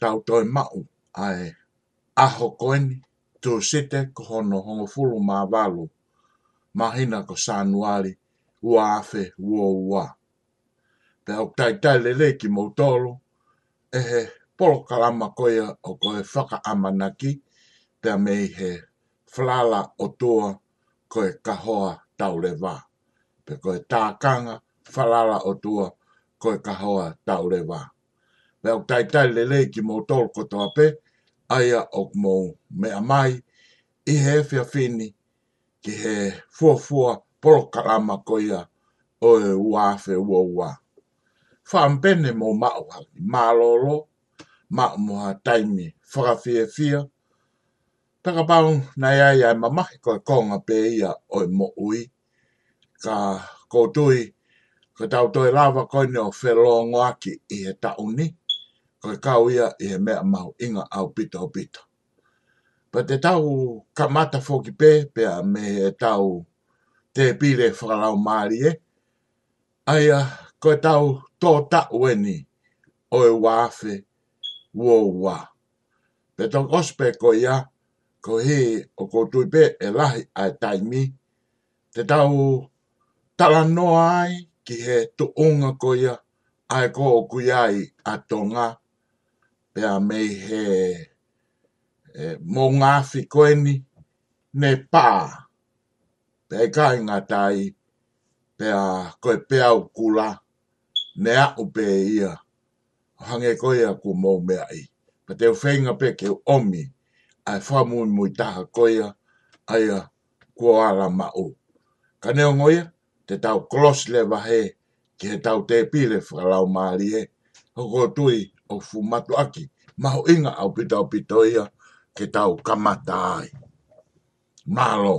tau toi mau ai aho koeni tu sete ko hono hongo fulu mā walu mahina ko sānuari ua afe ua ua. Te au tai tai le le ki mou e he polo kalama koia o koe whaka amanaki te mei he flala o tua koe kahoa tau le wā. Pe koe tākanga falala o tua koe kahoa tau le wā me o taitai le lei ki mō tōl kotoa pē, aia o mō mea mai, i he ewhia whini ki he fuafua porokarama koia o e uawhi ua ua. Whaampene mō maua, mālolo, mao moha taimi whakawhia whia, Taka pāu na ia ia e mamahi koe konga pē ia o e mo ui. Ka ko kōtui, ko tau toi lava koe ni o whelongo aki i he tauni. ni o le kau ia i he mea mau inga au pita o pita. Pa te tau kamata fōki pē, pēa me he tau te pire whakarau maari e, aia ko e tau tō tau eni o e wāwhi wō wā. Pe tō kospe ko ia, ko he o ko tui pē e lahi ai taimi, te tau tala noa ai ki he tuunga ko ia, ai ko o kuiai a tō ngā, pe a mei he e, mō ngā eni, ne pā. Pe e kai ngā tai pe a koe pe au kula ne a upe ia. Hange koe a ku mō mea i. Pa te whenga pe ke omi ai whamui mui taha koe a ai a kua ala ma o. Ka neo ngoia te tau kloslewa he ki he tau te pile whakalau maari he. Hoko tui o fumato aki maho inga au pita o pitoia ke tau kamata ai. Malo.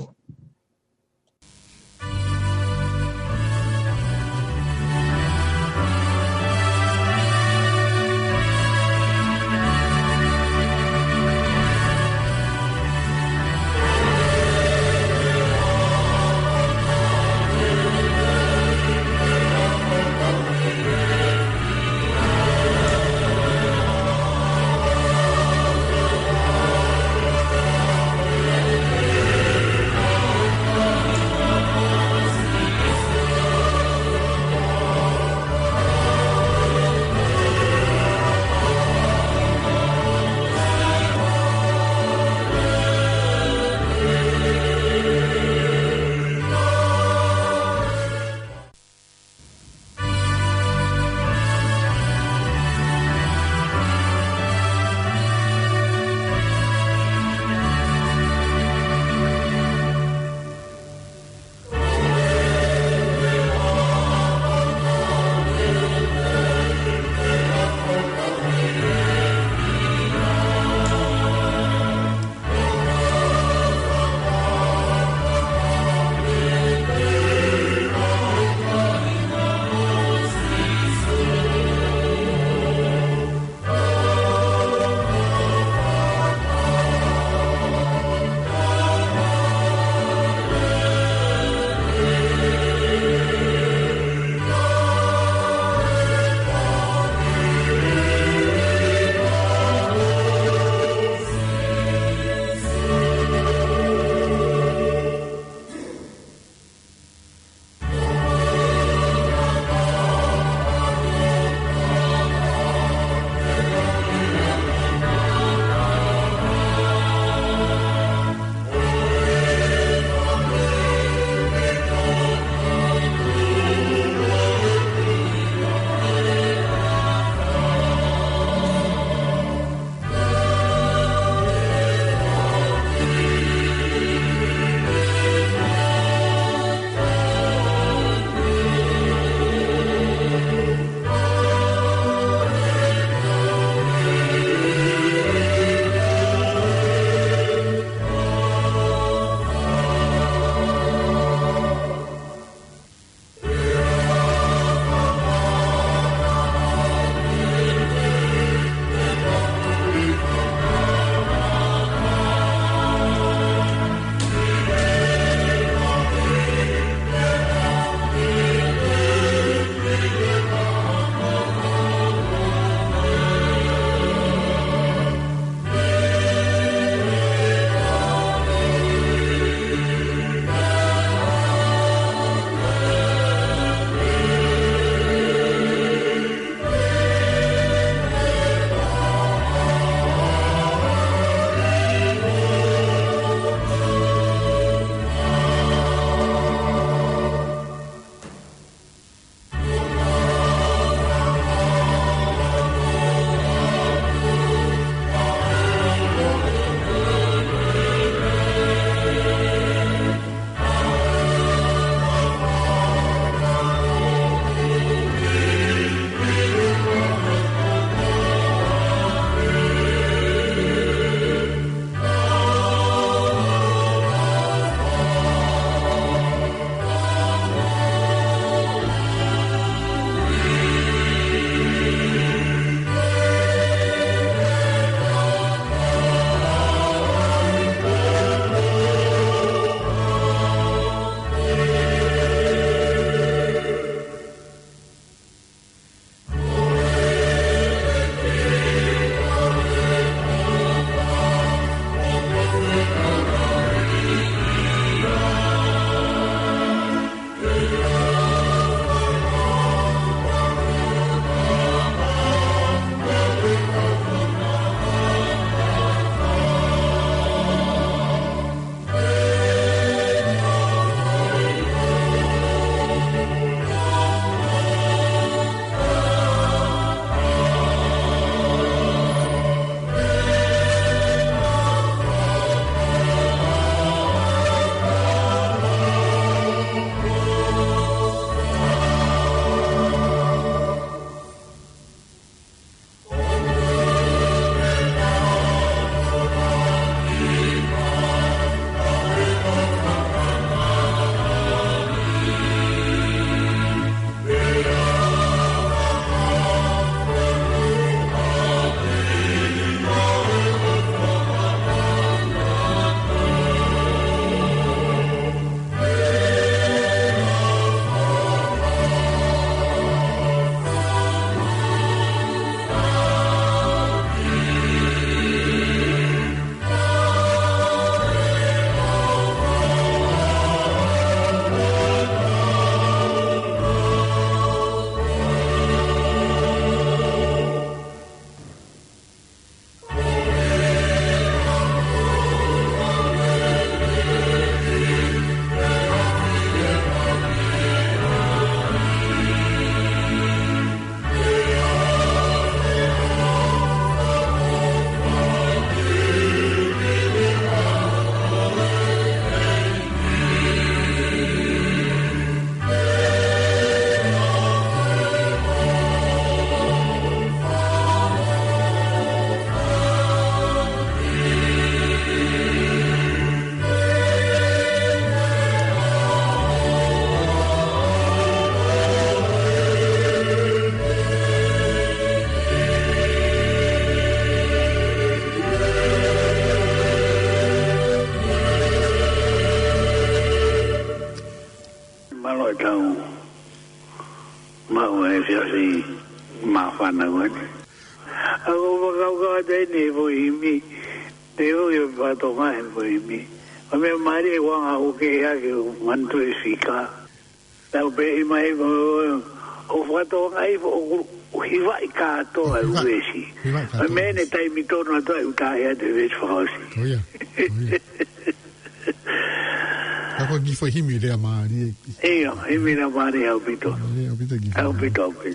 tau pe.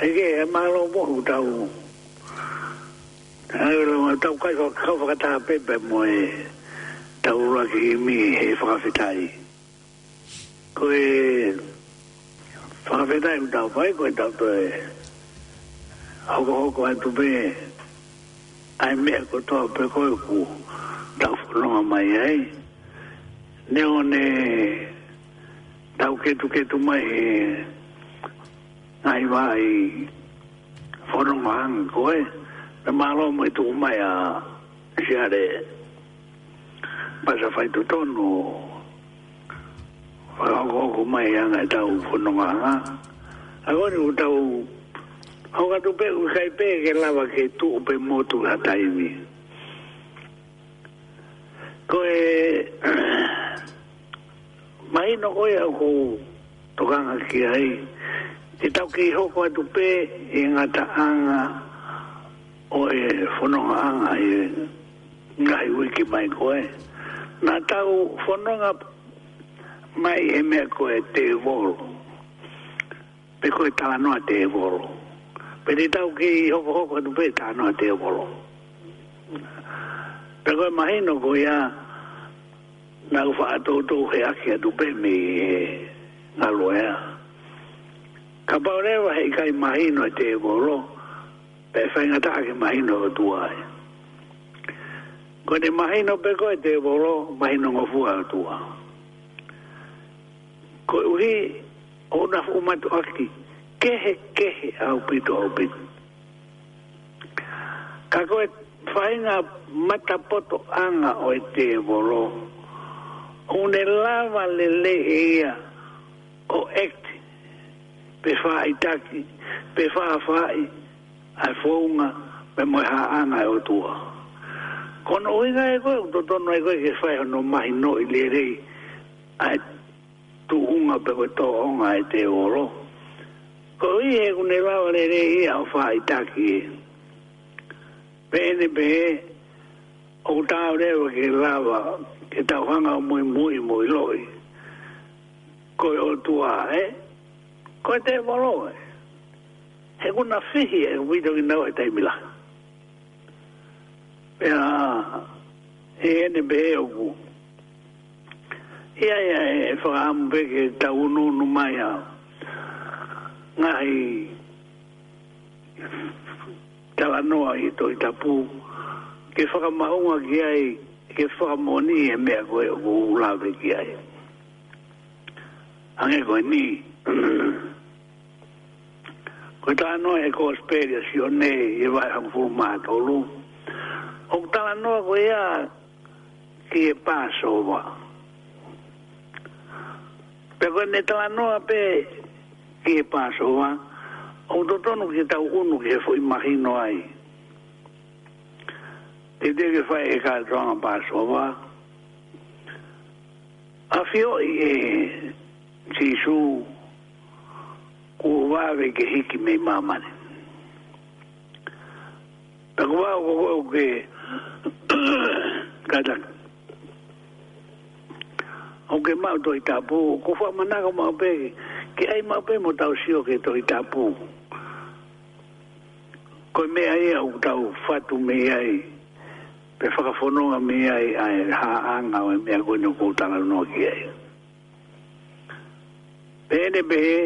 Ege, e malo moru tau. Ege, e malo tau kai kau whakata pepe mo e tau raki i mi he whakawhetai. Ko e whakawhetai u tau pai koe tau tue. Hoko hoko atu pe. Ai mea ko toa pe koe ku tau whanonga mai ai. Neone... Neone ketu ketu mai e, ai vai foru an ko e na malo mai tu mai a jare pasa fai tu tonu fa go go mai an ta u funu nga nga agora u tau u ga tu pe u kai pe ke lava ke tu pe motu la taimi ko e mai no oi au ko tokanga ki ai e tau ki hoko tu pe en ngata anga o e whanonga anga e ngai ui ki mai koe nga tau whanonga mai e mea koe te volo pe koe tala noa te volo pe te tau ki hoko hoko atu pe ta noa te volo pe koe mahino koe ya na ufa ato to he ake atu pe me na loea. Ka paurewa he kai mahino e te e koro, pe whainga ta ake mahino o tua e. Ko te mahino pe koe te e koro, mahino ngofua o tua. Ko uhi, o na fumatu aki, kehe kehe au pito au pito. Ka koe whainga matapoto anga o te e koro, kone lava le le ia o act pe taki pe whaafai ai whaunga pe moe haanga e o tua kono oiga e koe uto tono e koe ke whai hono mahi no i lerei ai tuunga pe koe tō honga e te oro ko i he kone lava le lehe ia o whaitaki e pe ene pe e o tāurewa ke lava ke tau hanga mui mui mui loi. Koe o tua, eh? Koe te moro, eh? e? He kuna fihi e wito ki nau e teimila. Pea, he ene be e oku. Ia ia e whakaamu peke tau nunu mai a ngai tala noa i toi tapu ke whakamaunga ki ai ke whamoni e mea koe o ulawe ki ai. Ange koe ni. Koe tala noa e koe speria si o ne e vai hang fulu maa tolu. O tala noa koe a ki e paso wa. Pe koe ne tala noa pe ki e paso wa. O totonu ki tau unu ki e fo imagino ai. O e te ke whae e ka tonga pāsova. A whio i e si su ku wāwe ke hiki mei mamane. Ta ku wāwe ko kou ke kataka. O ke mau toi tāpū, ku wha manaka mau pēke, ke ai mau pēmo tau sio ke toi tāpū. Koi mea ea u tau fatu mea ea pe whakafono a mea i a ha anga o e mea gwenu kūtanga no ki e. Pene pe he,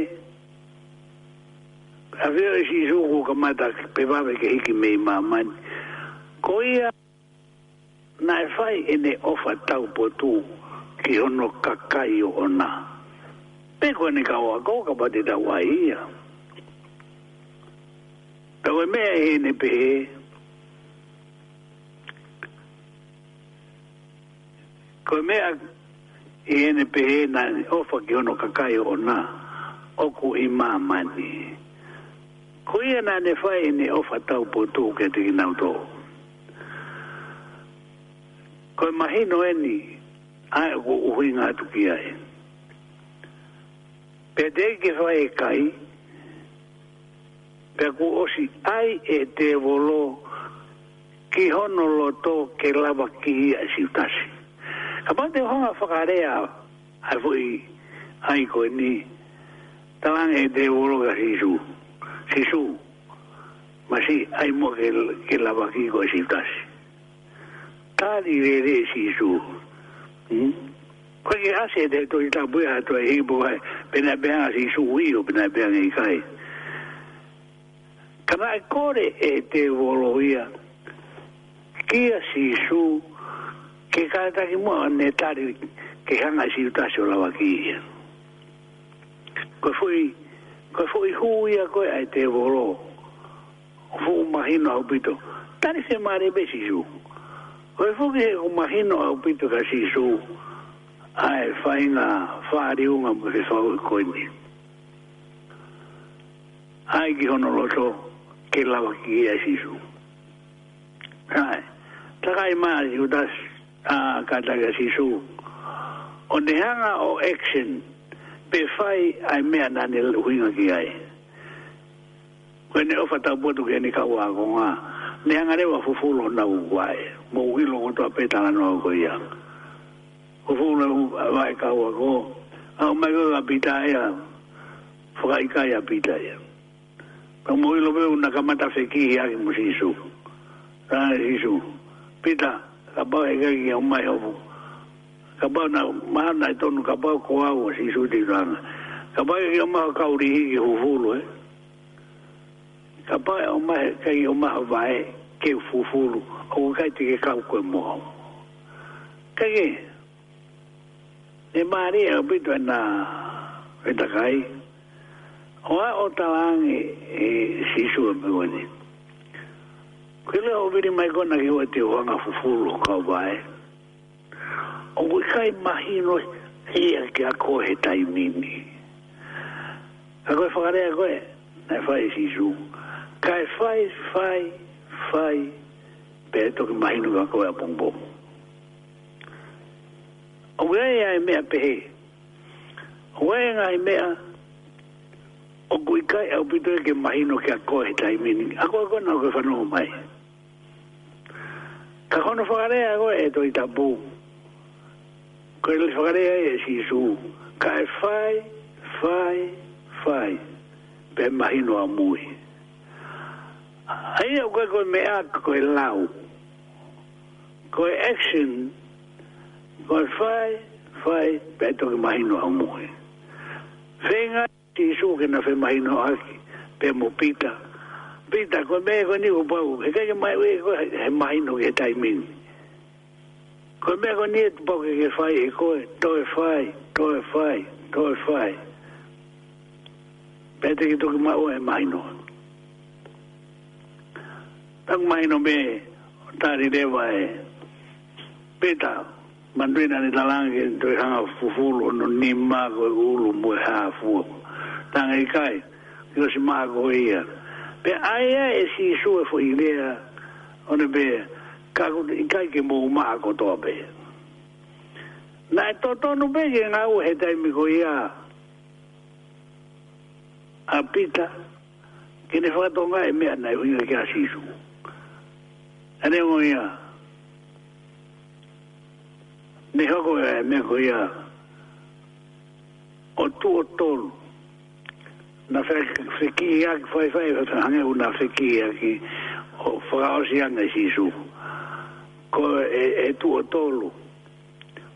a vea e si suku ka mata pe vave ke hiki mei ma mani. Ko ia na e e ne ofa tau po tū ki ono kakai o ona. Pe kua ne kawa kou ka pate tau a ia. Tau e mea e ne pe ko me a e ne pe na o fa ki ono ka kai o na o ku i ma mani ko ia na ne fa e ne o fa tau po tu ke te ki nau to ko imagino e ni a u hui ngā tu ki ae pe te ke fa e kai pe ku osi ai e te volo ki hono lo to ke lava ki ia si utasi A ma te honga whakarea ai fwui ai koe ni talang e te uroga sisu sisu ma si ai mo ke, la lava ki koe si tasi tali re re sisu hmm? koe ke ase te to i tabu ha to e hibu hai pena pena sisu uio pena pena i kai kana e kore e te uroga kia sisu kia sisu ke kai taki mua ne tari ke hanga si utasio lawa ki ia. Koe fui, koe fui huia koe ai te volo. Fuu mahino au pito. Tani se maare be si su. Koe fuki he ku mahino au pito ka si su. Ai whainga whaari unga mo se fau i e koe ni. Ai ki honoloto ke lawa ki ia si su. Ai, takai maa si utasio uh, kata ka O nehanga o action, pe fai ai mea nane huinga ki ai. Koe ne ofa tau botu ke ni kawa ako ngā. Nehanga rewa fufulo na uwae. Mo uilo ngoto a petala no ako ia. Fufulo na uwae kawa ako. Au mai koe ka pita ea. Fukaikai a pita ea. Ka mo uilo veu na kamata aki mo sisu. Rane sisu. Pita. Pita ka ba e ga ia e mai hobu ka ba na ma na e to nu ka ba ko a o si su di ran ka ba e ia ma ka u ri hi hu hu lo e ka ba o ma ka i e o ma va e ke fu fu lu o ka ti ke ka ko mo ka ge e ma ri e bi to na e ta kai o a o ta lang e si su e bu ni Ke leo wiri mai kona ki oe te wanga ka wae. O kui kai mahino ia e ki a kohe tai mini. A koe whakarea koe, nei whai si su. Kai whai, whai, whai, ka koe a O ai e mea pehe. O ai e mea o kui kai au ke a tai A kona o whanau mai. Mai. Ka kono whakarea ko e toi tabu. Ko e le whakarea e si su. Ka e whai, whai, whai. Pe mahino a mui. Aia ko e koe mea ko lau. Ko action. Ko e whai, whai, pe toki mahino a mui. Whenga si su ke whai mahino aki. Pe mupita. Pe mupita pita ko me ko ni ko pa u ke ke mai we ko he mai no ke tai min ko me ko ni to ke ke fai ko to e fai to e fai to e fai pete ki to ke mai we mai no tang mai no me ta ri de wa e pita mandrina ni talang ke to ha fufulo no ni ma ko e ulu mo ha fu tang e kai ki no si ma ko e ia Pe aia e si isu e fo ilea ona be kago i kai ke mo ma ko be. Na e to to no be ye na u he dai ko ia. A pita ke ne fa to nga e me na u ke a isu. Ane mo ia. Ne ho ko e me ko ia. O tu o tolu na fe fe ki ya ki fa fa fa ta hanga una fe ki ya ki o fa o si anga si su ko e e tu o tolu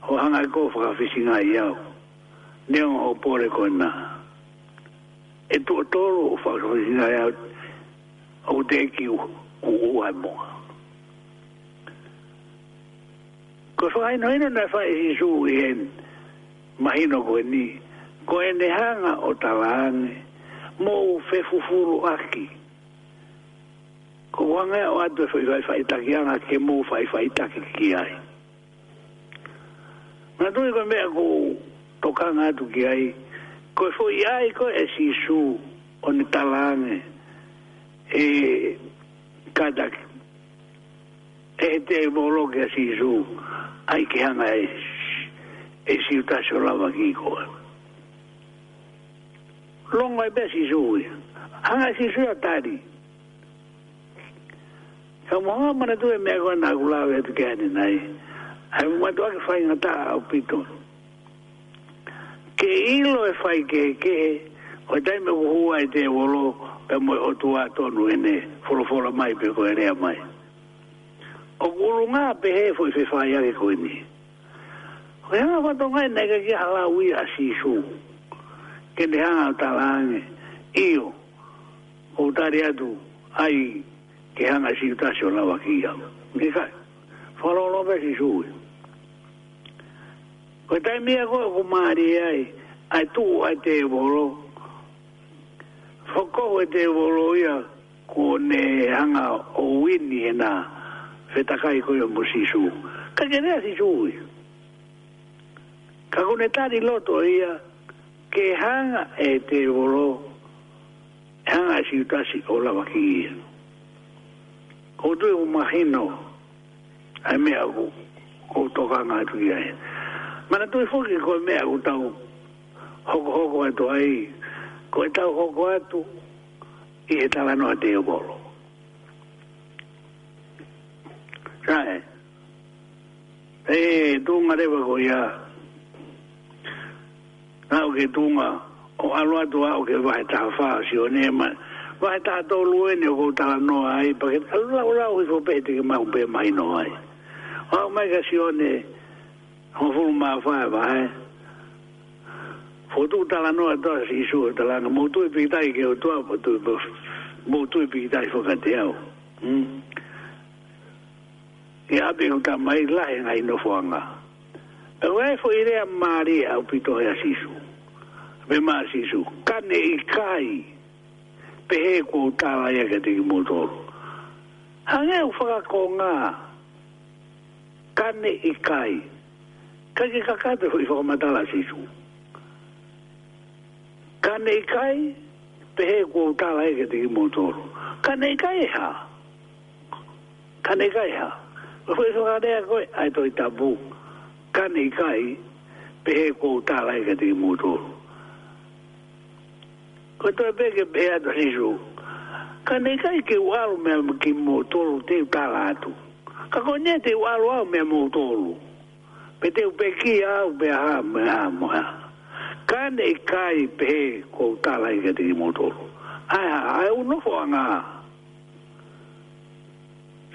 o hanga ko fa fa si nga ya ne o pore ko na e tu o tolu o fa fa si nga ya o te ki u u a mo ko fa ai no ina na fa si su i en mahino ko ni ko ene hanga o talange mou fe fufuru aki. Ko wanga o atu e fai fai fai taki anga ke mou fai fai taki ki ai. Nga tui ko mea ko tokanga atu ki ai, ko e fai ai ko e si su o ni talange e kata ki. E te e molo ke si su, ai ke hanga e, e si utasio lava ki koe longa e besi sui. Hanga si sui a tari. Ka mwanga mana tu e mea kua nga kulawe atu kani nai. Hai mwanga tu ake fai nga taa au Ke ilo e fai ke ke he. O tai me kuhua e te wolo pe moe o a tonu e ne. Folo mai pe koe rea mai. O kuru nga pe he e fai fai ake koe ni. O hea mwanga tonga e nega ki hala ui a si que les han atalán io tu ai que han asitación la vaquilla falo lo ves y sube que tá em minha coisa Maria aí aí tu aí te bolo foco aí te bolo ia con hanga o wini na fetakai koyo musisu ka kene asisu ka konetari loto ia ke hanga e te volo hanga si utasi o la waki o tue umahino ai mea ku o toka nga tu ia e mana tui fuki ko mea ku tau hoko hoko atu ai ko e tau hoko atu i e tala noa te o Eh, sae e tu ngarewa ko ia na o ke tunga o alo atu a o ke vahe taha faa si o ne ma vahe taha tō lue ne o kou taha noa ai pake alo lau lau i fope te ke mahu pe mai noa ai o au mai ka si o ne o fulu maa faa e vahe fotu tala noa toa si isu o tala ka mo tui pikitai ke o tua mo tui mo tui pikitai fokate au hmm? e abe o ka mai lahe ngai no fuanga e wai fo irea maria au pito hea sisu me masisu kane i kai pehe ku tala ya ke te motor hange u faka ko nga kane i kai kake kakate hui faka matala sisu kane i kai pehe ku tala ya ke te motor kane i kai ha kane i kai ha Hoi soka rea koe, ai toi tabu. Kane i kai, pehe ko tālai ka te mūtoro ko to be ke be a do riju ka ne kai ke walu me mo ki mo to lu te ka la tu ka ko ne te walu a me mo to lu pe te u pe ki a u be a me a mo a ka ne kai pe ko ta la ke te mo to lu a a e u no fo nga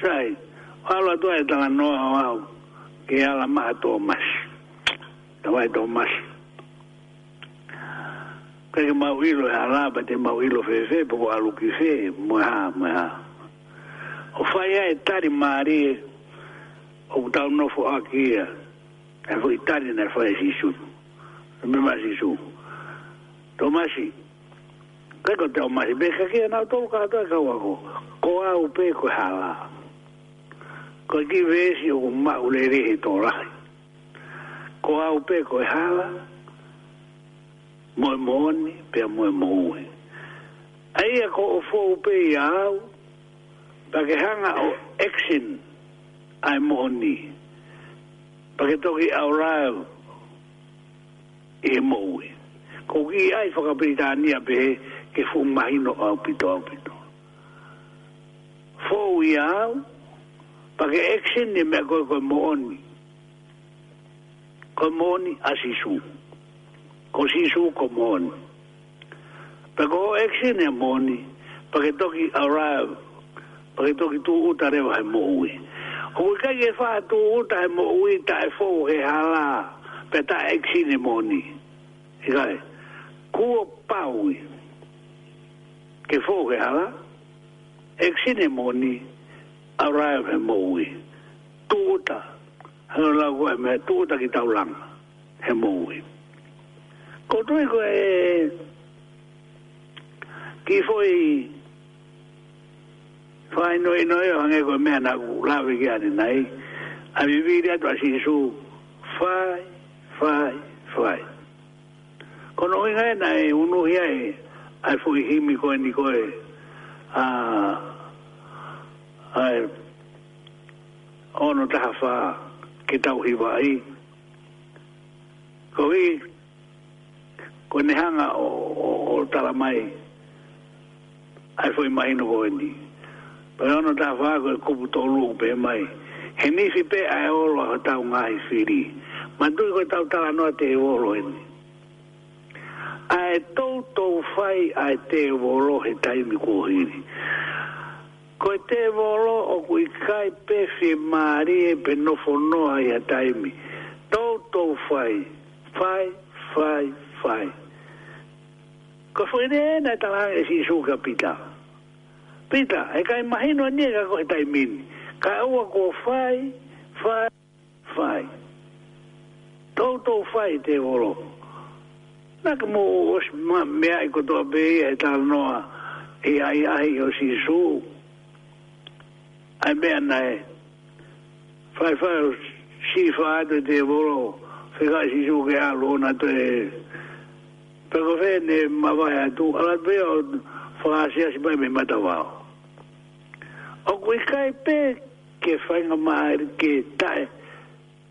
sai walu to e ta la no a ke ala ma to mas ta wa to mas kai mau ilo e ha la ba te mau ilo fe fe po alu ki fe mo ha mo ha o fa ia e tari mari o ta no fo aki ia e fo itari na fa e si su no e me ma si su to ma si kai ko te o ma si be ka ki na to ka ka ka wa ko ko a u pe ko ha la ko ki ve si o ma u le re to la ko a u pe ko e ha la moe moni pe a moe moue. Ai a ko o fo upe i au, pa ke hanga o exin ai moni, pa ke toki au rau i e moue. Ko ki ai whakapiritania pe ke fu mahino au pito au pito. Fo i au, pa ke exin ni e me koe koe moni, koe moni asisuhu kosi su ko moni. Pako eksi ne moni, pake toki arrive, pake toki tu uta rewa he moui. Hoko kai ke faa tu uta he moui, ta e fo he hala, pe ta eksi ne moni. Ikai, e kuo paui, ke fo he hala, eksi ne moni, arrive he moui. Tu uta, hano lau kua he mea, tu uta ki taulanga, he moui. He moui ko tui ko ki foi fai noi noi o hange ko mea na lawe ki ane nai a mi vire atu asi su fai fai fai ko no inga e nai unu hi ai ai fui himi ko e ni ko a ai ono taha faa ki tau hi vai ko i ko ne hanga o, o, tala mai ai foi mai no go ni pero no ta fa ko ku to lu pe mai he ni fi pe ai o lo ta un ai firi ma tu ko ta tala no te o lo ni ai to to fai ai te e e o lo he tai mi ko hiri ko te o lo o ku kai pe fi mari e pe no fo no ai a mi to to fai fai fai fai. Ko fai de ena tala e si suka pita. Pita, e ka imagino a niega ko e tai Ka ua ko fai, fai, fai. Tau tau fai te volo. Na ka mo os ma mea e kotoa bei e tala noa e ai ai o si su. Ai mea nae. Fai fai o si fai te volo. Fai fai si su ke alo na te pe go ne ma va ya tu ala be o fa si as ba me mata va o ku kai pe che fai no ma che ke ta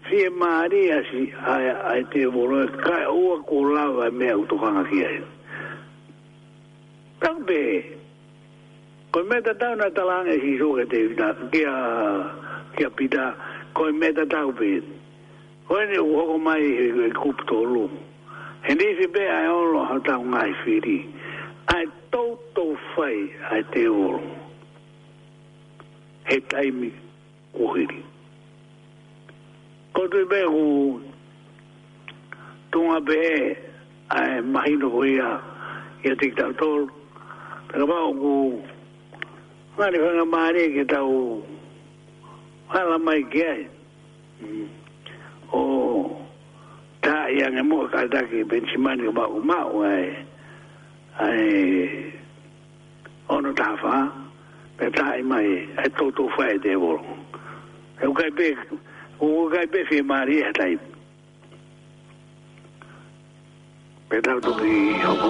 si e ma ri si a a te volo ka o colava la me auto to kan aki ai tang be me ta ta na ta la si so ke te da ke a ke a pita ko me ta ta u be ko ne u ho mai ku to lu e nisi be ai olo ha ta un ai firi ai toto fai ai te olo he taimi kuhiri koto i be hu tunga be ai mahino huia i a tiktau tolu taka pao ku ngari whanga maare ke tau hala mai ki ai mm. o mm. oh ta yang mo ka ta ki benchman ba u ma u ai ai ono ta fa pe ta i mai e to to fa e devo e u ka pe u ka pe fi mari e ta i pe ta tu ki ho ko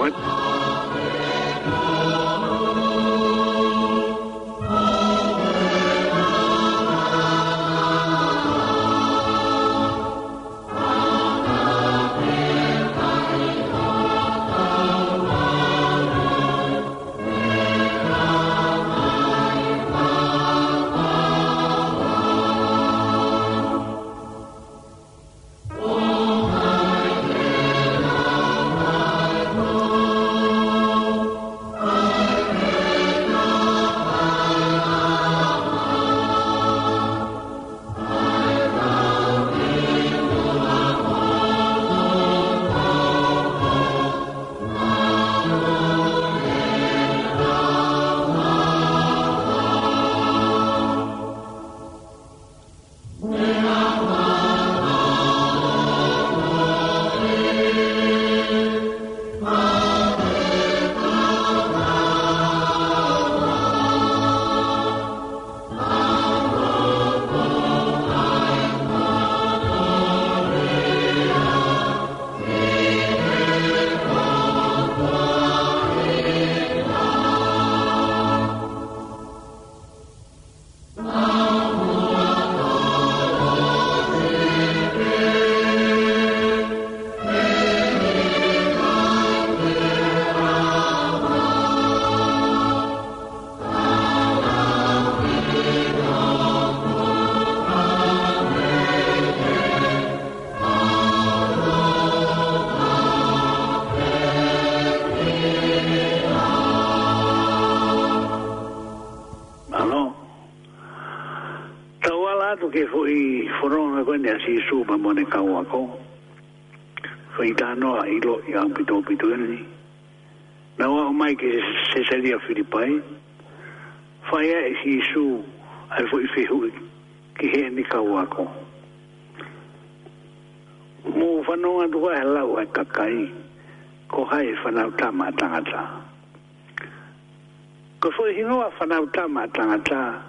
whanau tama tangata.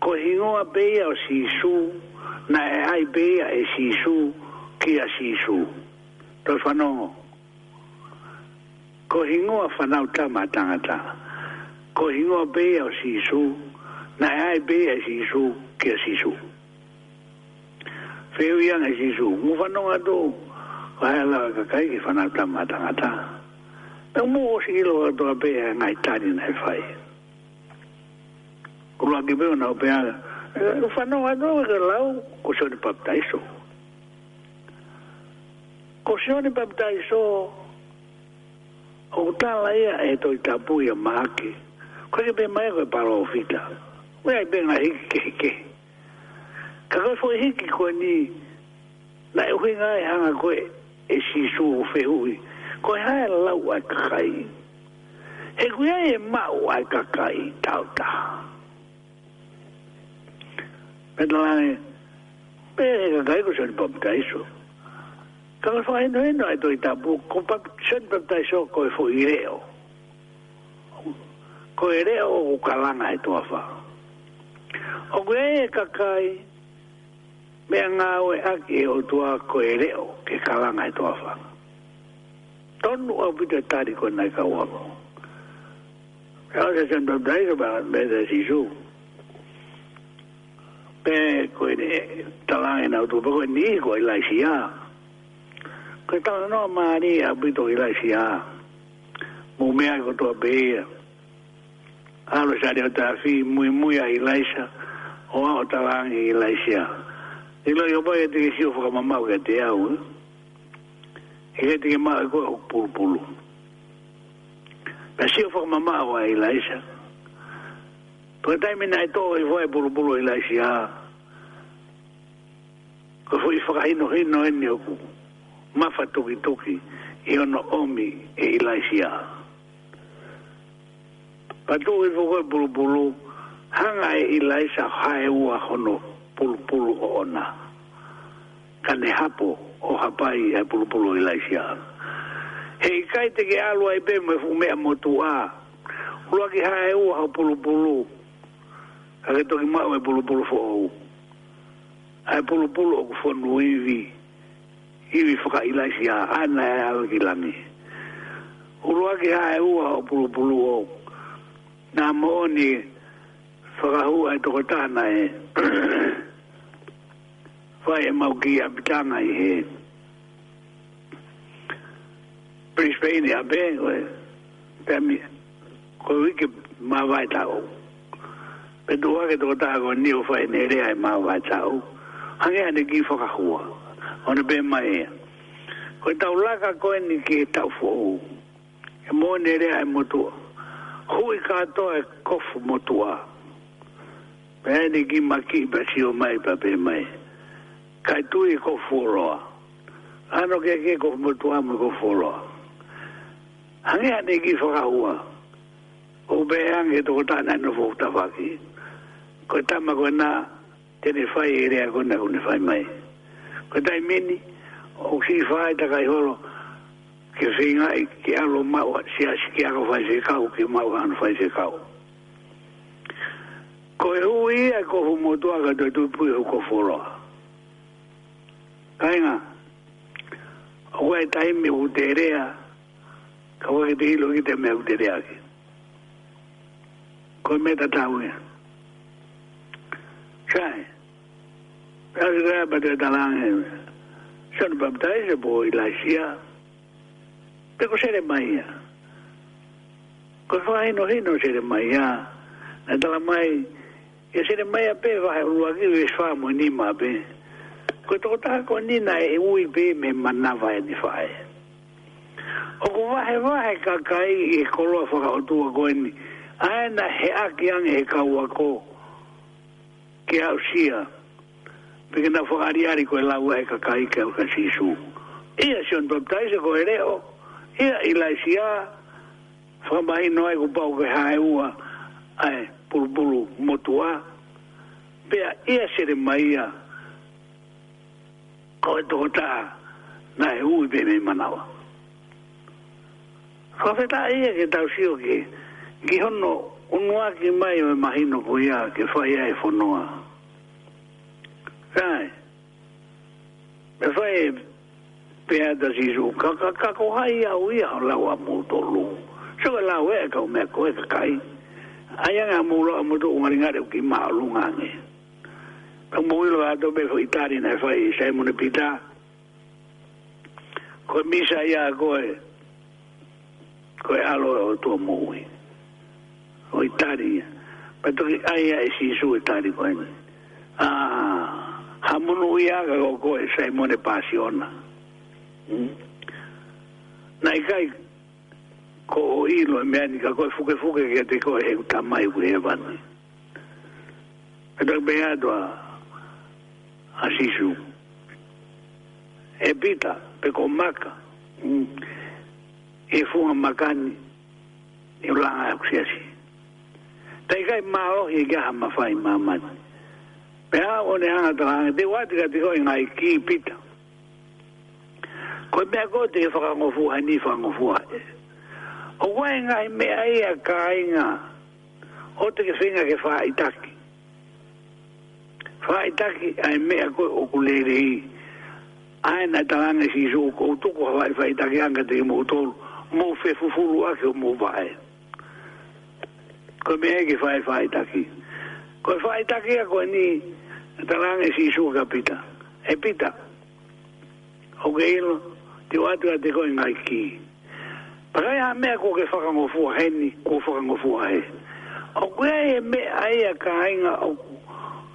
Ko hingoa bea o sisu, na e ai bea e sisu, ki a sisu. Toi whanongo. Ko hingoa whanau tama tangata. Ko hingoa bea o sisu, na e ai bea e sisu, ki a sisu. Feu iang e sisu. Mu whanonga tō, wahala kakai ki whanau tama tangata. Pe mō o si ilo atoa pēhe ngai tāni nei whai. Pēhe kuma gibe na opea e, u fa no ago e, ga lau ko so ni baptaiso ko so ni baptaiso o ta la ia e to ta pu ia ma ke ko ge be mai ga pa lo fita we ai ben ai ke ke ka ga fo e hi ki ni na u hinga e hanga ko e si su fe hui ko ha lau a kai he guia e mau a kakai tau tau Pena la e. Pe e ka kai ko sori pop ka iso. Ka ka Ko pa sori pop ta iso ko e fo Ko e reo o kalanga fa. E o kwe ka kai. Me a ngā o tua ko e ke kalanga e fa. Tonu a pita tari ko nai sen pop ta iso pa me pe ko ne tala ina to ba ko ni ko la si ya ko ta no ma ni a bi to la si ya mu me a ko to be ya a lo sa de ta fi mu mu ya la si ya o a ta la ni la si ya e lo yo ba ye ti si o fo ma ma ke te ya u e eh? ye ti ma ko pul pul ba si o fo ma ma wa la si ya Pe tai mena e to e voe bulu bulu e lai si a. Ko fui whaka hino hino e ni oku. Mafa tuki tuki i ono omi e i lai si a. Pa tu e voe bulu bulu hanga e i lai sa hae ua hono bulu bulu o ona. Kane hapo o hapai e bulu bulu i lai si a. He i kaiteke alua i pema e fumea motu a. Ruaki hae ua ho bulu bulu. Bulu a ke toki mau e polo polo fōu. A e polo polo o kufonu iwi, iwi whaka ilai si a ana e awe ki lami. Uroa ki hae ua o polo polo o, nā mooni whaka hua e toko tāna e, whai e mau ki a pitanga i he. Prispeini a bēngwe, pēmi, koe wiki mawai tāo. Prispeini a bēngwe, e do ake do ta ko ni o fa e nere ai ma wa cha u ha ge ane gi fo ka hu o ne be ma e ko ta u la ka ko e ni ki ta fo u e mo nere ai mo tu hu i ka to e ko fu mo tu a pe ne gi ma ki ba si o mai pa be ma e ka tu e ko fu ro a ano ke ke ko mo tu a mo ko fu ro a ha ge ane gi fo ka hu a O be ang e to ta na no fo ta ko ta ma ko na te ni fai ere a ko na ko ni fai mai ko ta i mini o si fai ta kai holo ke singa e i ke alo mau si a si ke alo fai se kau ke mau anu fai se kau ko e hui e ko hu motua ka to tu pui hu ko furoa kai nga o kua e tai me uterea ka wakete hilo ki te me uterea ke ko me ta tau ea Chai. Kāri rāi bātai tālāngi. Sāna bāmtai se bō i lai siā. Te ko sere mai ia. Ko i whā hino hino sere mai ia. Nā tala mai. Ia e sere mai a pē whā hirua ki i whā mo ni mā pē. Ko i tōkotā ko ni nā e ui pē me manawa e ni whā e. O ko wahe wahe kakai i e koloa whakaotua koe ni. Aena he aki ang he kaua koe ke au sia. Pika na whakariari ko la ua e kakai ke au kasi su. Ia si on baptise ko e reo. Ia la sia. Whamahi noai ku pau ke hae ua. Ae, pulpulu motua. Pea ia sere maia. Ko e toko Na e ui pe me manawa. Whawhetā ia ke tau sio ke. Ki hono unua ki mai o mahino ko ia ke fai ai fonoa. Kai, me fai pia da zizu, kaka kako hai au ia o lau a muto lu. So ka lau e kau mea ko e kai. Aia ngā mūra a muto ungaringare ki maa lu ngange. Kau mūilo a tobe fai tari na fai saimune pita. Koe misa ia koe, koe alo e o tua mūi. koe, ο Ιτάρια. Με το γι' σου Ιτάρι κοέν. Α, χαμούν ουγι άγα εγώ κόεσα ημών επάσιόνα. Να ηκάει ο ήλο με αν κακό φούκε φούκε γιατί κο τα μάι που έβαν. Εντάξει με άντο ασίσου. Επίτα, πεκομάκα. Εφού αμακάνει, η ουλά αξιασία. teikai maohi ke ha mawhai mamani. Pea o ne hanga tanga, te wati ka te hoi ngai ki pita. Koe mea kote e whakangofu hai ni whakangofu hai. O wai ngai mea ia e ka inga, o te ke whinga ke whaitaki. Whaitaki ai mea koe o kulele hii. Ae na tanga ngai si su, koutoko hawai whaitaki anga te mo tolu, mo fefufuru a ke mo vaera ko me ke fai fai taki ko fai taki ko ni talang si su kapita e pita o ke ilo te watu a te koi ngai ki pakai ha mea ko ke whakango fua ko whakango he o ke ai e me ai a ka ainga o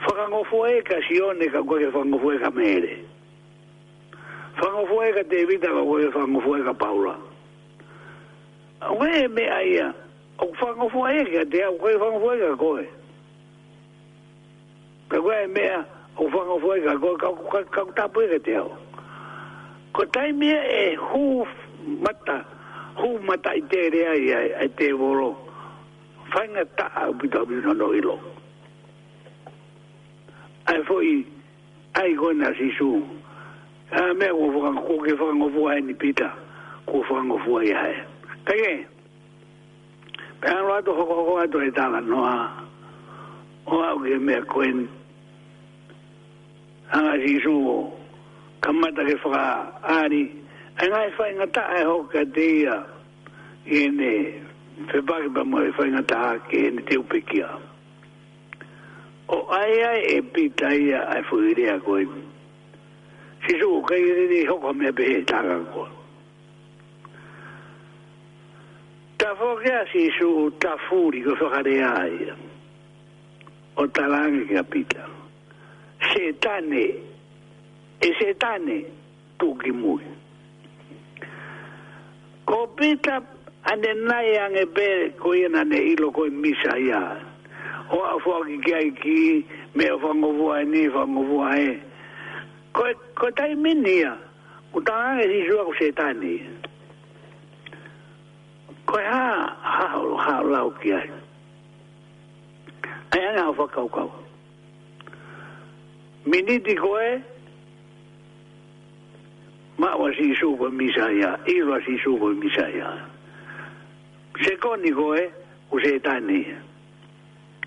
whakango fua e ka sione ka koe ke whakango fua e ka mere whakango e ka te evita ka koe ke whakango e ka paula o ke ai e me ai a o fango fo e ga de o koe fango fo e ga koe ka koe e mea o fango fo e ga koe ka koe ka koe tapu e ga te au ko tai mea e hu mata hu mata i te rea i a te voro fanga ta a bita bita no ilo ai fo i ai koe na si su a mea o fango koe fango fo e ni pita ko fango fo e ha e Tá aí. Pēn e rā tō hoko hoko ato e noa. O au ke mea koen. Anga jisū o. Kamata ke whaka āri. E ngai whai ngata e hoko ka teia. E ne. Whepake pa mo e whai ngata ke e te upekia. O ai ai e pita ia ai whuirea koen. Jisū o kai rini hoko mea pehe ko. koen. tafo ke asi su tafuri ko so kare ai o talang ke apita setane e setane tu ki mui ko pita ane nai ange pe ko iena ne ilo ko misa ia o a fo ki ki ai ki me o fango vua e ni fango vua e ko, ko tai minia ko tanga e si sua ko setane ia ko ha ha ha la ki ai ai ana fa kau kau mini di ko e ma wa si su ko mi sa ya i wa si su ko mi sa ya se ko ni ko e u se ta ni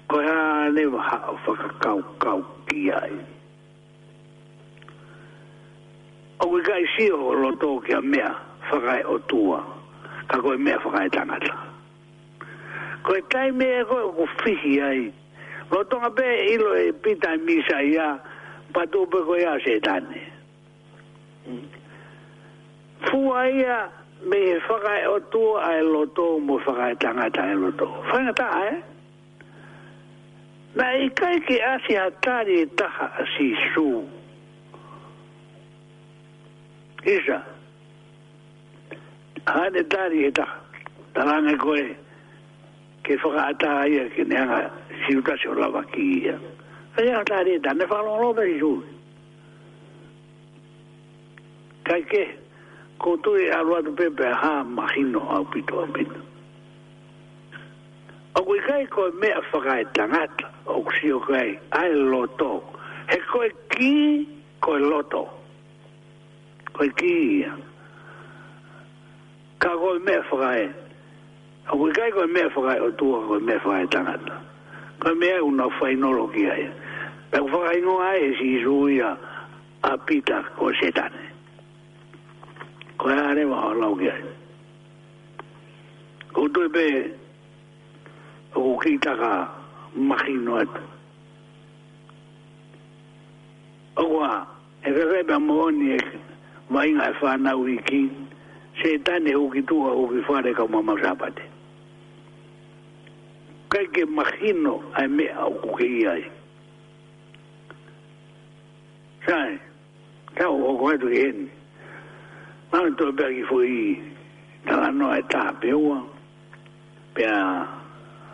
ko ha ne ha fa kau kau ki ai o ga si o lo to ki a mea fa kai o tua ha ka koe mea whakai tangata. Koe kai mea koe ko whihi ai. Ko tonga pē ilo e pita i misa i a, pa tūpe koe a se tāne. Fua i a, me he whakai o tua a e loto, mo whakai tangata e loto. ta eh? Na i kai ki asi a tāri e taha a si su. Isa. Isa ane tari e ta tarane koe ke whakaata aia ke neanga siuta se o lava ki ia ane tari e ta ne whanolo me ju kai ke ko tu e aruatu pepe ha mahino au pito a pito o kui kai koe mea whakae tangata o kusi o kai ai loto he koe ki koe loto koe ki ia ka go me fae o we kai go me fae o tuo go me fae tanga ka me e una fae no lo ki ai no ai e si suia a pita ko setane ko are wa lo ki ai ko tu be o e e ki ta ka machino at ogwa e ve be mo ni mai na fa na wiki se tane o ki tua o ki fare ka mama sabate. Kai ke mahino ai me au ku ke i ai. Sae, tau o koe tu hen. Mami tō pia ki fui tala noa e tā peua, pia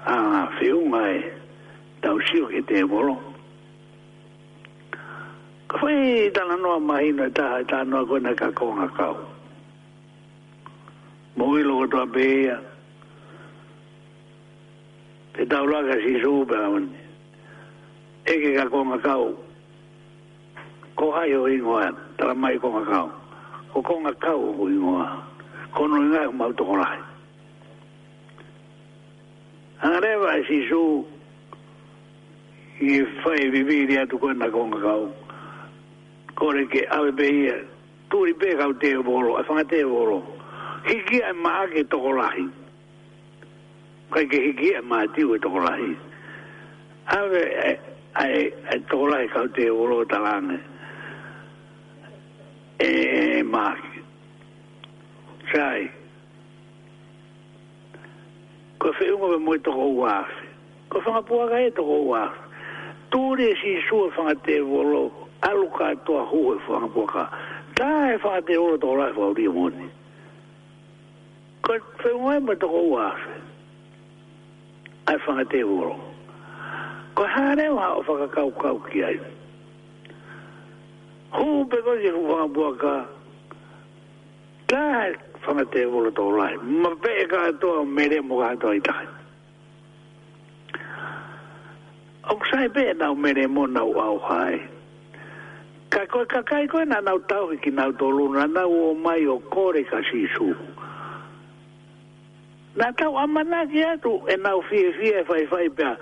a whiunga e tau sio ke te moro. Ka whai tala noa mahino e tā, tā noa koe na kakonga kau. Ka mōi loko tō apēia. Te tau laka si sūpe a mani. Eke ka konga kau. Ko hai o ingoa, tala mai konga kau. Ko konga kau o ingoa. Kono inga e kumau tō korai. Angarewa e si sū. Ie whai viviri atu koe na konga kau. Kore ke awe pēia. Tūri pēkau te o bolo, a whangate o bolo. Kore hiki ai maa ke toko lahi. Kai ke hiki ai maa tiu e toko lahi. Awe ai ai toko lahi kau te uro talane. E, e maa ke. Sai. Ko fe unga me moi toko uafi. Ko fanga puaka e toko uafi. Tūre si sua fanga te uro. Alu katoa hua fanga puaka. Tā e fanga te uro toko lahi fanga uri moni. Tā kat fengwa ma to ko te wo ko ha re wa o fanga ka ka hu be go je wa bu ka te wo to ma be to me re mo ka to ai sai be na me re mo na hai ka ko ka ko na na tau ki na to lu na na mai o kore ka su na tau amana ki atu e nau fie fie fai fai pia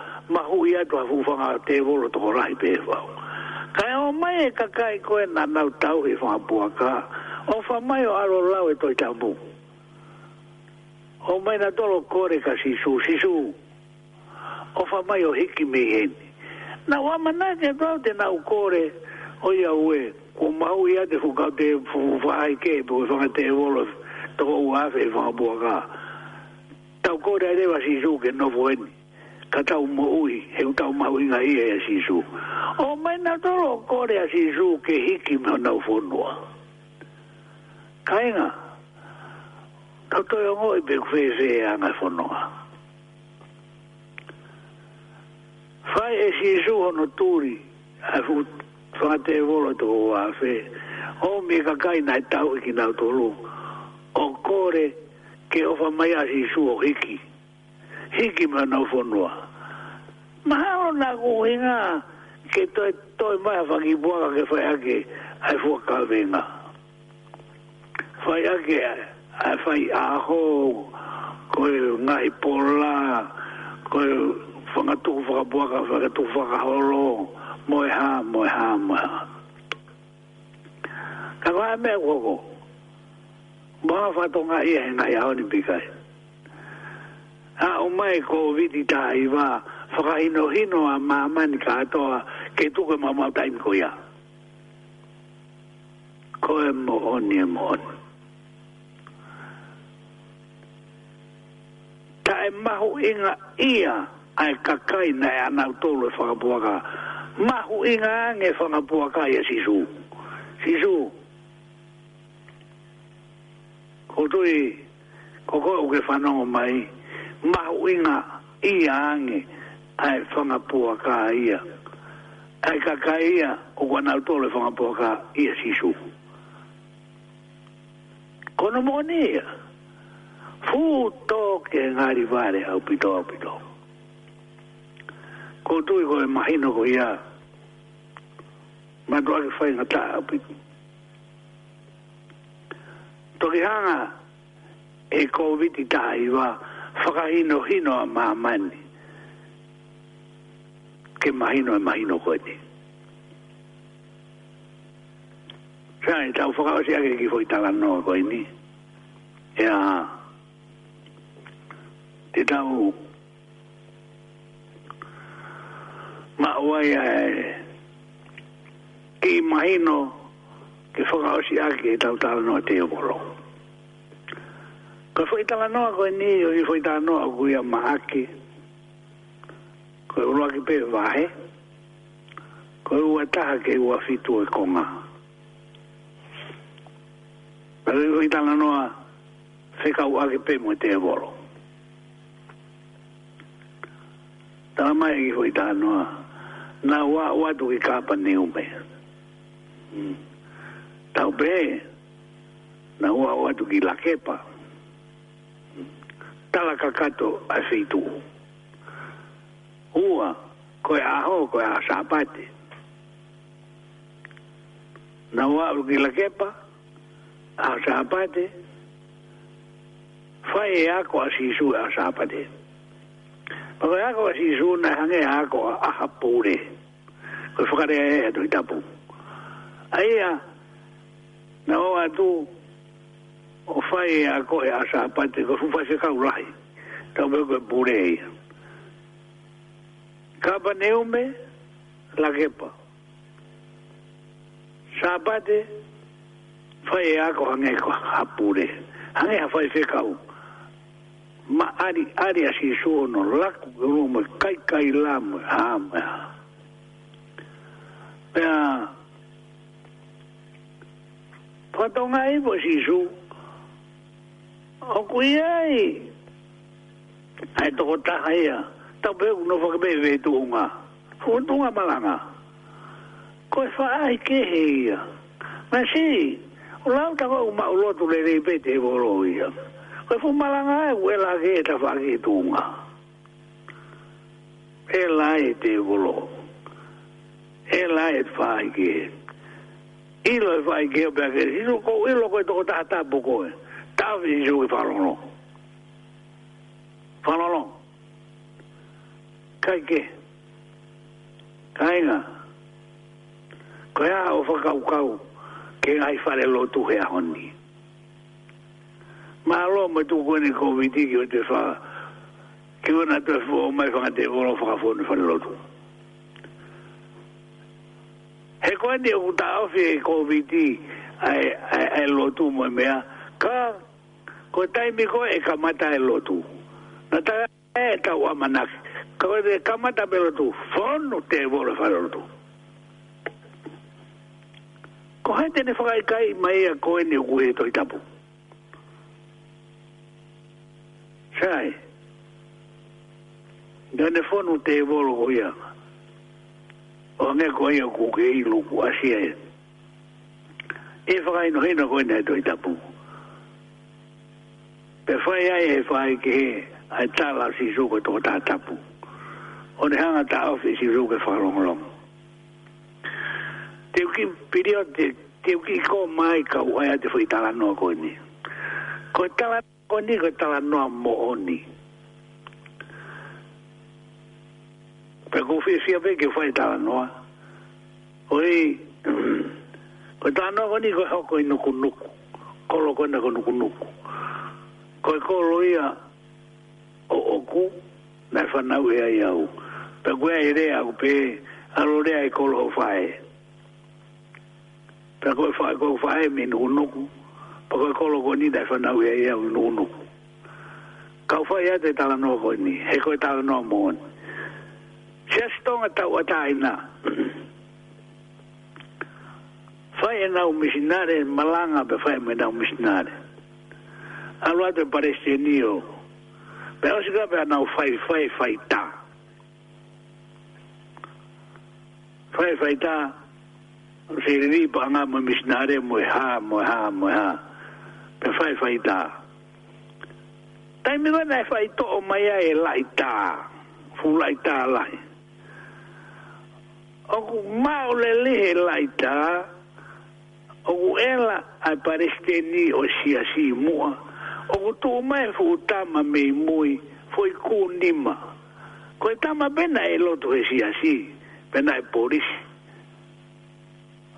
atu a fufanga te volo toko rai pe ka Kai o mai e kakai koe na nau tau o mai o aro lau e toi O na tolo kore ka sisu, sisu. O mai o hiki mi heni. Na o amana ki atu te nau kore o ia ue, ko fukau te te volo toko uafe e tau kore ai rewa sisu ke nofu eni. Ka tau mo ui, heu tau mau inga ia ia e sisu. O mena toro kore a sisu ke hiki me nau fonua. Ka inga, tau toi ongo i pe kwe se e anga fonua. Fai e sisu hono turi, a fu fate volo to wa fe. O mi ka kai nai tau e ki nau tolu. O kore e ke o fa mai a Jesu o hiki. Hiki ma na fo noa. Ma o na go ina ke to to mai fa ki ke fa ake ai fo ka vena. Fa ya ai fa i koe ho ko e na pola ko e fa nga tu fa bua ka fa tu holo mo ha mo ha mo ha. Ka va me go Mā whātonga i e ngai haone pikai. Ha o mai ko viti tā i wā, whakahino hino a mā mani ka atoa, ke tuke mā mā taimi ko ia. Ko e mo honi e mo honi. Ta e mahu inga ia ai e kakai na e anau tolu e whakapuaka. Mahu inga ange whakapuaka i e sisu. Sisu. Sisu ko tui ko ko uke whanongo mai ma uinga i ange ai whangapua ka ia ai ka ka ia o kwa nau tole whangapua ka ia sisu kono mone ia fu toke ngari vare au pito au pito ko tui ko e mahino ko ia ma doa ke whainga ta au pito tokihanga e COVID i tāi wā whakahino hino a māmani ke mahino e mahino koe ni. Sāi, tau whakaosi ake ki whoi tala noa koe ni. Ea, te tau mauai ae ki mahino ke whakaosi ake e tau tala noa te o koloko. Koe fwoi tala noa koe ni, o i fwoi tala noa kui a maaki. Koe uroa ki pe vahe. Koe ua taha ke ua fitu e konga. Koe fwoi tala noa, feka ua ki pe mwete e voro. Tala mai e ki fwoi tala noa, na ua ua tu ki kapa ni ume. Hmm. Tau pe, na ua ua tu ki lakepa. Tau pe, tala kakato a seitu. Ua, koe aho, koe a sapate. Na ua ki la kepa, a sapate, fai e ako a sisu a sapate. Pako e ako a sisu na hange a ako a hapure. Koe whakare e e atu i tapu. Aia, na ua tu, o fai a koe a sa pate ko fu fai se kau lai tau me koe pure e ia ka pa neu me la kepa sa pate fai e a ko hange ko a pure hange a fai se kau ma ari ari asi su no laku ru me kai kai la me ha me ha pa pa tonga i e bo si su O kui ai. Ai toko taha ia. Tau pe uno fa kebe ve tu unga. Fuun tu unga malanga. Koe fa ai ke he ia. Ma si. O lau tako u ma ulotu le rei pe te volo e ia. Koe fu malanga e ue la ke e ta fa ke tu unga. E la e te volo. E la e fa ai ke. Ilo e fa ke o pe a ke. Ilo koe toko taha tapu koe. Ilo koe toko taha tapu koe tawe i jo ki whanono. Whanono. Kai ke. Kai nga. Koe a o whakau kau ke ngai whare lo tu hea honi. Ma alo me tu kone komiti ki o te wha ki o na te fu o mai whanga te wono whakafone whare lo tu. He koe ni o kuta awhi e komiti ai lo tu mo mea mea ka ko taimi ko e kamata e lotu na ta e ta wa manak ka ko de kamata be lotu fon no te vol fa lotu ko hante ne fa kai mai a ko ne gue to itapu sai da ne fon no te vol ko ya o ne ko ya ku ke i lu ku asia e fa e kai no hina ko ne to itapu fai ai e fai ke he ai tala si suko tō tā tapu. O ne hanga tā ofi si suko fai long long. Te uki pirio te te uki ko mai ka uai ate fai tala noa koe ni. Koe tala koe ni koe tala noa mo oni. Pe kou fia fia pe ke fai tala noa. Oi, koe tala noa koe ni koe hau koe nuku nuku. Kolo koe na nuku nuku koe koro ia o oku na e whanau ea iau. Ta koe e rea ku pē, aro rea e koro ho whae. Ta koe whae koe whae me nuku nuku, pa koe koro koe ni na e whanau ea iau nuku nuku. Kau whae ea te tala noa koe ni, he koe tala noa moan. Sia stonga tau ataina. Whae e nau misinare, malanga pe whae me nau misinare alo ate palestinio pe o sika pe anau fai fai fai ta fai fai ta se ri pa nga mo misnare mo e ha mo e ha mo e ha pe fai fai ta taimi wana e fai to o mai e lai ta fu lai ta lai o ku mau le le he lai ta o ku ela ai palestinio o sia si mua o o tu mai fu utama me mui foi ku nima ko tama bena e loto e si asi bena e polis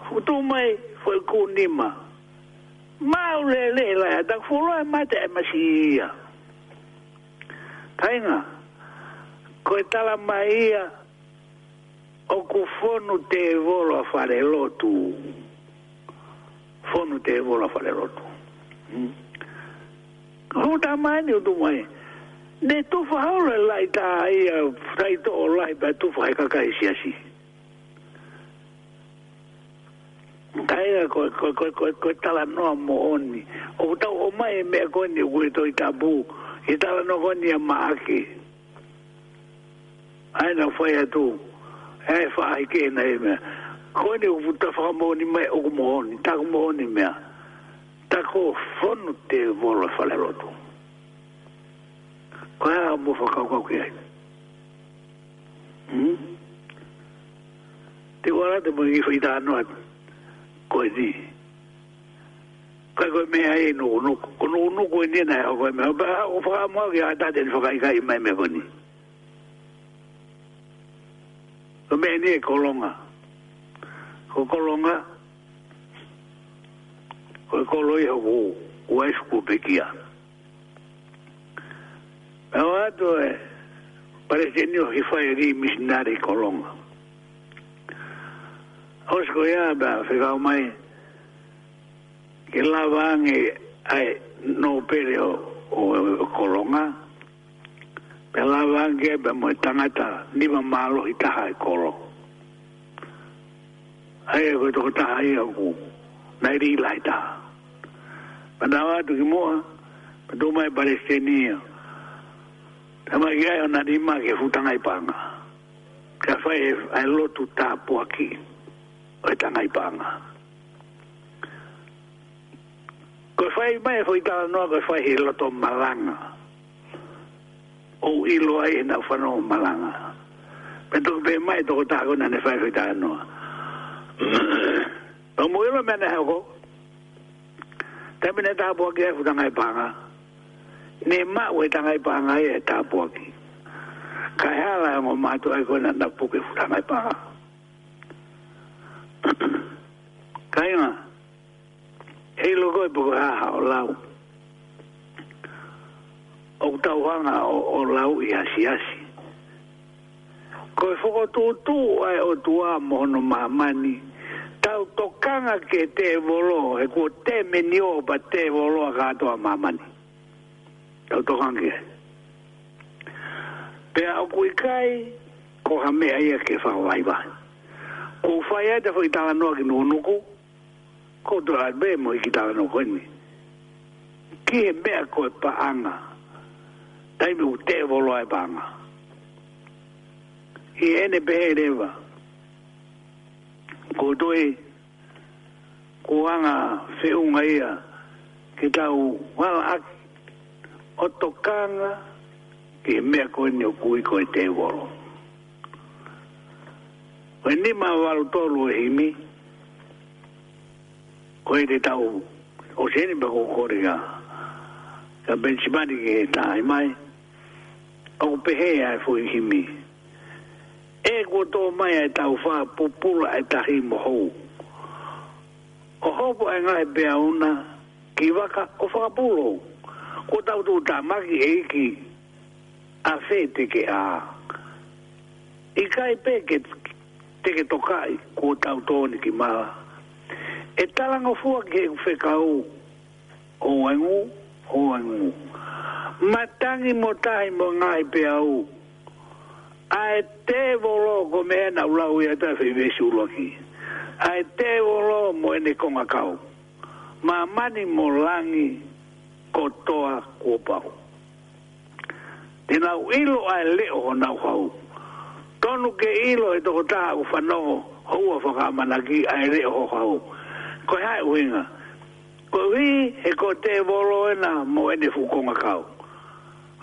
fu tu mai foi ku nima ma le le la da fu loa e mate e masia tainga ko tala maia o ku fonu te volo a fare lotu fonu te volo a fare lotu ko ta mai ni tu mai ne tu fa ho le lai ta ai fai to lai ba tu fai ka kai si si kai ko ko ko ko ko, ko ta la no mo oni o ta o mai e me ko ni we to ta bu e ta la no ko ni ma ki ai na fai tu ai fai ke nei me ko ni u ta fa mo ni mai o mo oni ta mo oni me ai tako fonu te volo fale rotu. Ko ea mo fa kau kau kia. Hmm? Te wala te mo i fai ta anu atu. Ko e di. Ko e koe mea e nuku nuku. Ko nuku nuku e nena e o koe mea. Ba o fa kau mua ki a tate ni fa kai kai mai me koni. Ko mea ni e kolonga. Ko kolonga. Ko kolonga ko ko lo i ho o es ku pe ki a e o ato e pare se ni o hi fa i mi sinari ko long o sko ya ba fe ka o mai ke la vang e ai no pere o o ko long a pe la vang e ba mo e tangata ni ma malo i ta hai e ko long Hei, koe tō kata hei aku, nei rī lai tāha. Pada wa tu kimoa, pada mai Palestina. Tama kia yo na di ma ke futanga i panga. Kia fai e ai lotu ta po aki. O e tanga i panga. Koe fai mai e fai tala noa koe fai he loto malanga. O ilo ai na ufano malanga. Pento kupe mai toko tako na ne fai fai tala noa. Tau mo ilo mene hako. Tau tamina ta bo ge fu dangai panga ne ma we dangai panga e ta bo ki ka ha la mo e ma to ai ko na na pu ke fu dangai panga ka ina e lo go bo ha ha o lau o ta wa na o lau ia si asi ko fu ko tu tu ai o tu a mo no ma mani tau tokanga ke te volo, e kua te meni o pa te volo a kātua mamani. Tau tokanga ke. Pea o kui kai, ko ha mea ia ke whakawai wa. Ko whai ai te whai tala noa ki nuku, ko tu ai be mo ki tala noa koini. Ki he mea koe pa anga, taimi u te volo ai pa anga. I ene pehe rewa. Ene pehe rewa ko doi ko anga feunga ia ke tau wala ak otokanga ke mea koe nio kui koe te wolo. Koe ni maa walo tolu e himi koe te tau o sene pa kore ka ka benchimari ke tae mai au pehe ai fui himi e ko to mai e tau fa pupula e tahi moho. O hopo e ngai pia una ki waka o whakapulo. Ko tau tu tamaki e iki a fe teke a. I kai peke teke tokai ko tau tōni ki mala. E talanga fua ki e whekau o engu, o engu. Matangi mo tahi mo ngai u. Matangi mo mo ngai pia u a e te volo ko me na ula u eta fi vesi u loki a e te volo mo ene konga kau ma mani mo langi ko toa ko pau tina u ilo a e leo ho na uhau tonu ke ilo e toko taha u whanoho hua whakamanaki a e leo ho hau ko hai uinga ko vi e ko te volo ena mo ene fukonga kau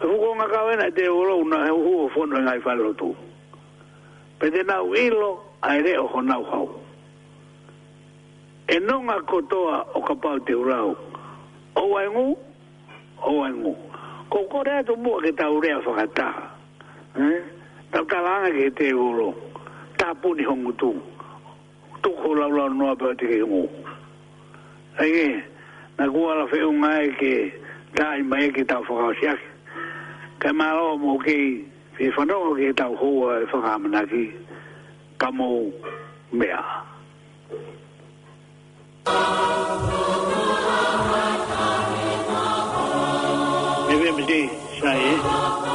Ruko nga kawena te ulo una he uhu o fono ngai falo tu. Pede na uilo aere o hona uhau. E nonga kotoa o kapau te urau. O waingu, o waingu. Ko korea tu mua ke ta urea whakata. Tau talanga ke te ulo. Ta puni hongu tu. Tuko laulau noa pa te ke ngu. Ege, na kuala feo ngai ke ta ima e ke e ta whakau siaki. ka malo mo ke fi fondo mo ke ta ho fo ga mo na ki ka mo me a me be mi sai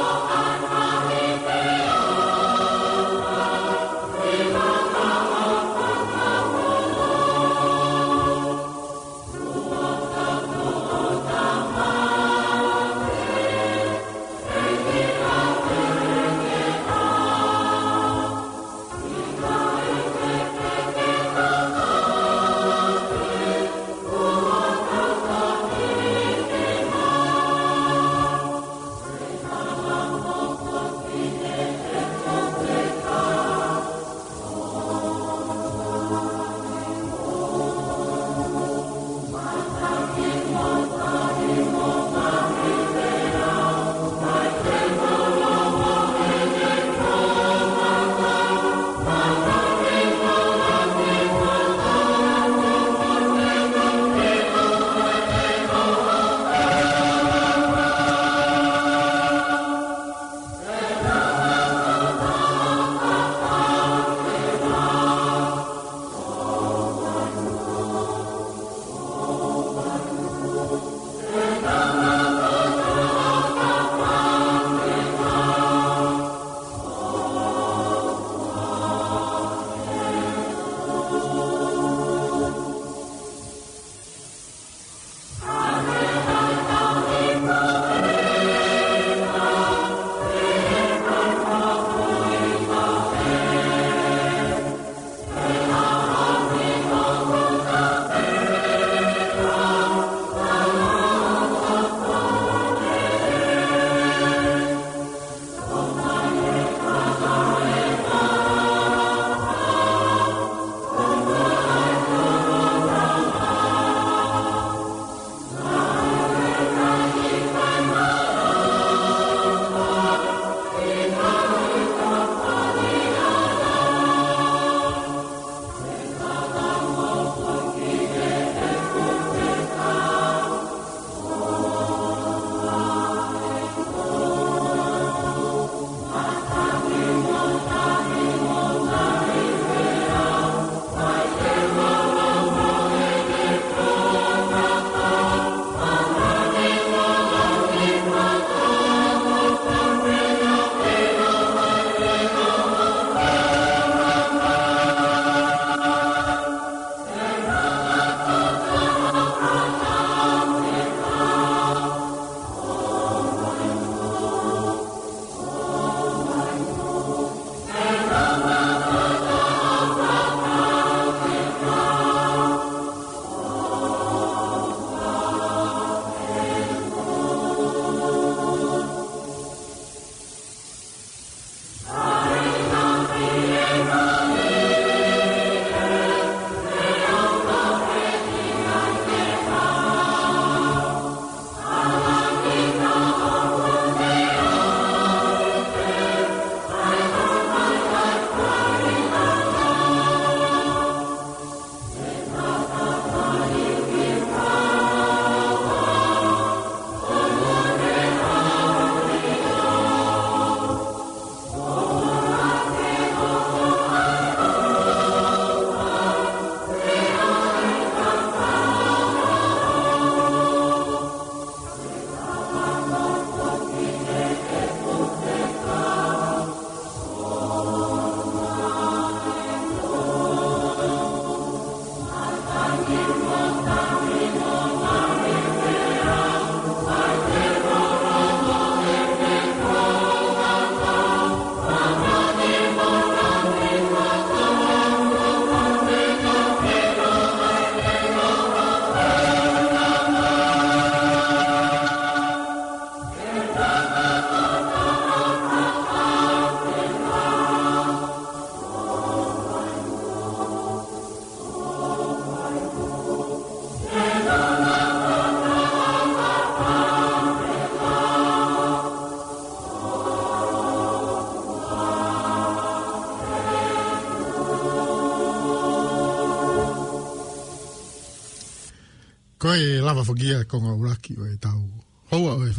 tau. Hoa he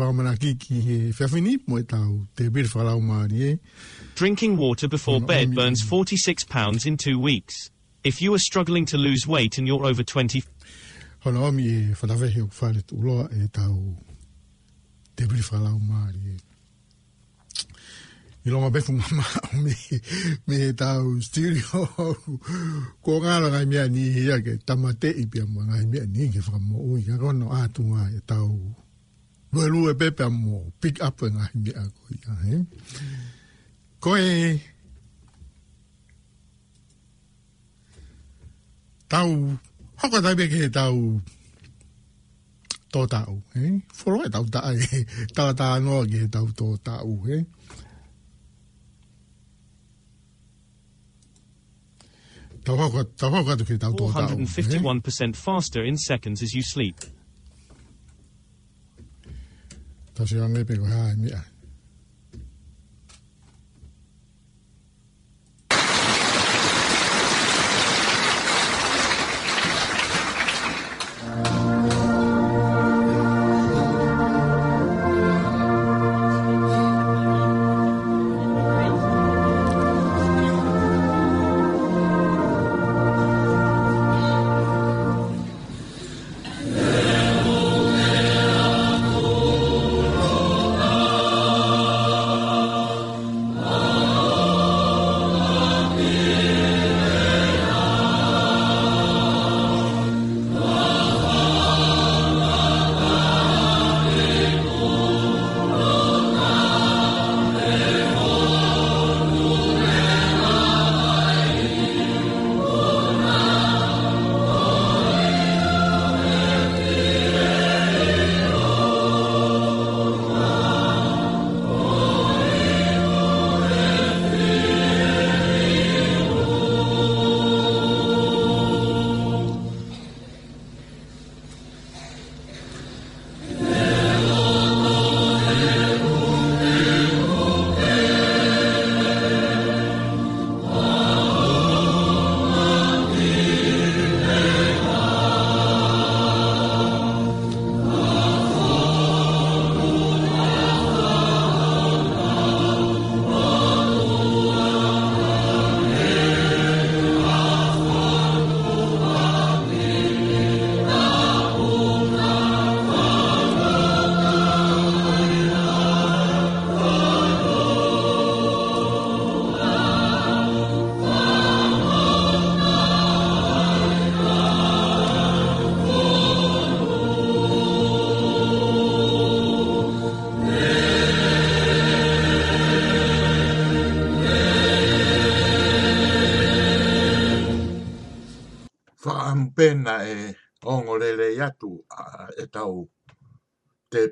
mo tau te bir Drinking water before bed burns 46 pounds in two weeks. If you are struggling to lose weight and you're over 20... tu e tau te bir i longa befu ngā māo me, me tau studio ko ngā la ngai mea ni hea ke tamate i pia mua ngai mea ni ke whakamo ui ka rono ātu ngā e tau lue lue pepe a mō pick up e ngai mea ko i a he ko e tau hoka tai peke tau tō tau he whoro e tau tā e tau tā noa ke tau tō tau he eh? 451 percent faster in seconds as you sleep. 다시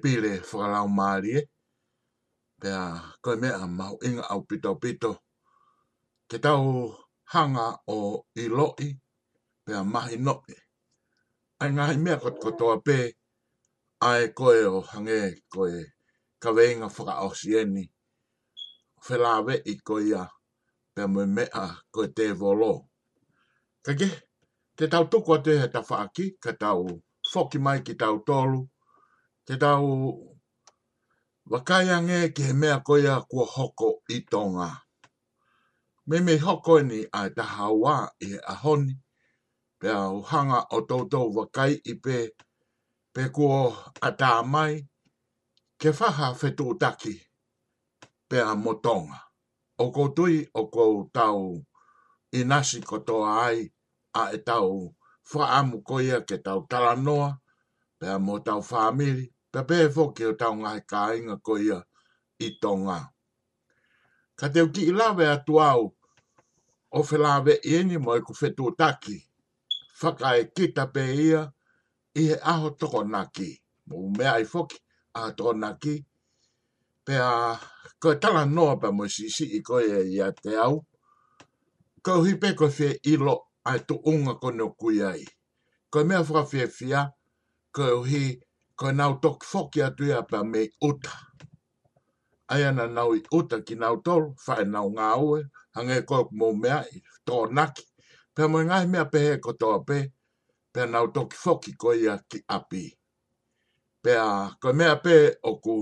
pile whakarau maari e. Pea koe mea mau inga au pito pito. Te tau hanga o i loi, pea mahi noe. Ai ngahi mea kot kotoa pē, ai koe o hange koe kaweinga whaka o sieni. Whelawe i koe a, pea mui mea koe te volo. Kake, te tau tuku te he tawhaaki, ka tau foki mai ki tau tolu, te tau wakaya nge ki he mea koia kua hoko i tonga. Me me hoko ni a taha wā i he ahoni, pe au hanga o tautou wakai i pe, pe kua ata mai, ke whaha whetu taki, pe a motonga. O koutui o kou i nasi kotoa ai a e tau whaamu koia ke tau taranoa, pe a mo tau Ta pē fōke o tau ngā kā inga ko ia i tō ngā. Ka te uki ilawe atu au o whelawe i eni mo e ku whetu o taki. Whaka e kita pē ia i he aho toko naki. Mo mea i fōke a toko naki. Pē a ko e tala noa pa mo si si i koe e ia te au. Ko hi pē ko whie ilo ai tu unga kone o kuiai. Ko mea whakawhia whia ko hi ilo ko nau tok foki atu ia e pa me uta. Ai ana nau i uta ki nau tolu, whae nau ngā ue, hange koe mō mea i tō naki. Pea mō ngai mea pehe ko tō pe, pea nau tok foki ko ia ki api. Pea koe mea pe o ku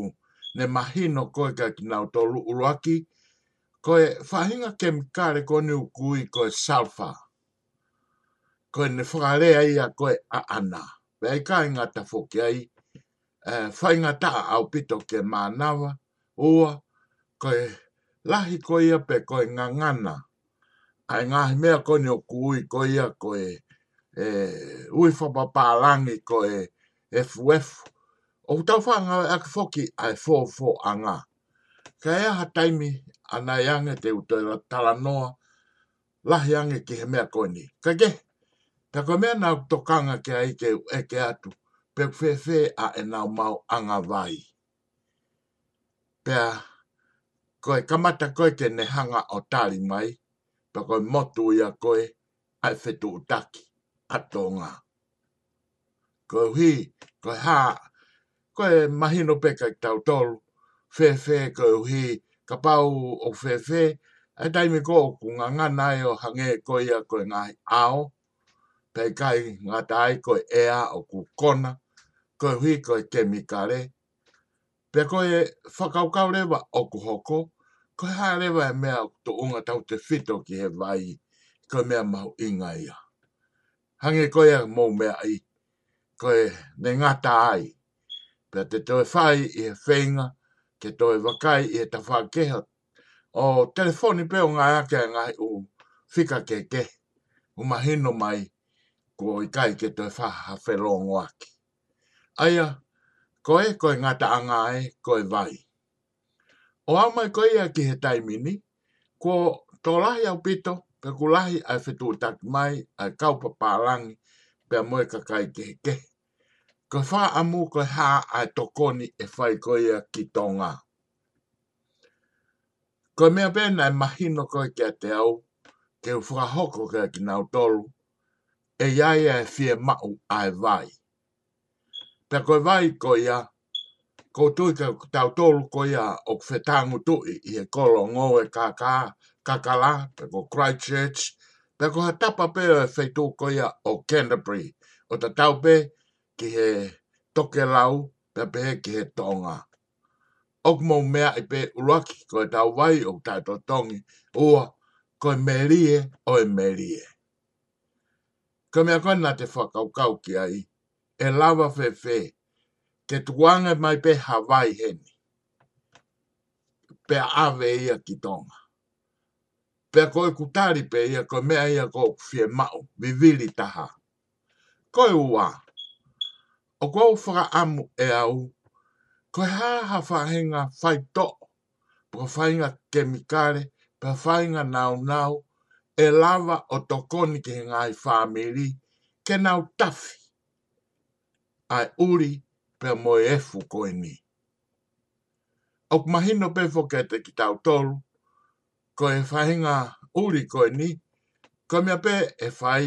ne mahino koe ka ki nau tolu uruaki, koe whahinga kemikare koe ni ukui koe salfa. Koe ne whakarea ia ko e ana. Pea e i ka inga ta foki ai, Eh, whainga ta au pito ke mānawa, ua, koe lahi ko ia pe koe ngangana. Ai ngāhi mea koe ni o kuui ko ia koe e, ui whapapārangi koe e fuef. O tau whanga e ake foki ai fōfō a ngā. Ka ea ha taimi ana i ange te utoi la talanoa lahi ange ki he mea koe ni. Ka ke, ta koe mea nā tokanga ke aike e ke atu pe fe fe a e nau mau anga vai. Pea, koe kamata koe te nehanga o tari mai, pe koe motu ia koe ai fetu utaki atonga. Koe hui, koe ha, koe mahino pe kai tau tolu, fe fe koe hui, ka pau o fe fe, ai taimi ko o kunga ngana e o hange koe ia koe ngai ao, pe kai ngatai koe ea o kukona, kona, ko hui ko i te mikare. Pe ko e whakaukau rewa oku hoko, ko hā rewa e mea tō unga tau te whito ki he vai, ko mea mau inga ia. Hange ko e mou mea i, ko ne ngata ai. Pe te toi whai i he whenga, te e wakai i he tawha O telefoni pe o ngā ake a ngai u whika ke ke, u mahino mai, ko i kai ke toi whaha whelongo aki aia, koe koe ngata anga e koe vai. O au mai koe ia ki he taimini, ko tō lahi au pito, pe ku lahi ai whetu tak mai, ai kaupa pārangi, pe moe ka kai ke ke. Ko wha amu koe hā ai tokoni e whai koe ia ki tō ngā. Koe mea pēnei mahino koe kia te au, ke u whakahoko kia ki nau tolu, e iaia e fie mau ai vai. Ta koe vai ko ia, ko tui ka tau tolu ko ia o kwhetangu tui i e kolo ngoe kaka, kakala, pe ko Christchurch, pe ko hatapa pe o e feitu ko ia o Canterbury, o ta tau pe ki he toke lau, pe pe ki he tonga. Ok mo mea i pe uraki ko tau wai o tai to tongi, ua ko merie o e merie. Ko mea koe nga te kau ki ai, e lava fefe ke tuanga mai pe Hawaii heni. Pe ave ia ki tonga. Pe koe kutari pe ia koe mea ia koe kufie mao, vivili taha. Koe ua, o koe ufaka amu e au, koe haa hawhahenga whai to, po whainga kemikare, pe whainga nau nau, e lava o tokoni ke ngai whamiri, ke nau tafi ai uri pe moe ko koe ni. Au kumahino pe fokete ki tau tolu, koe whahinga uri koe ni, koe mea pe e whai,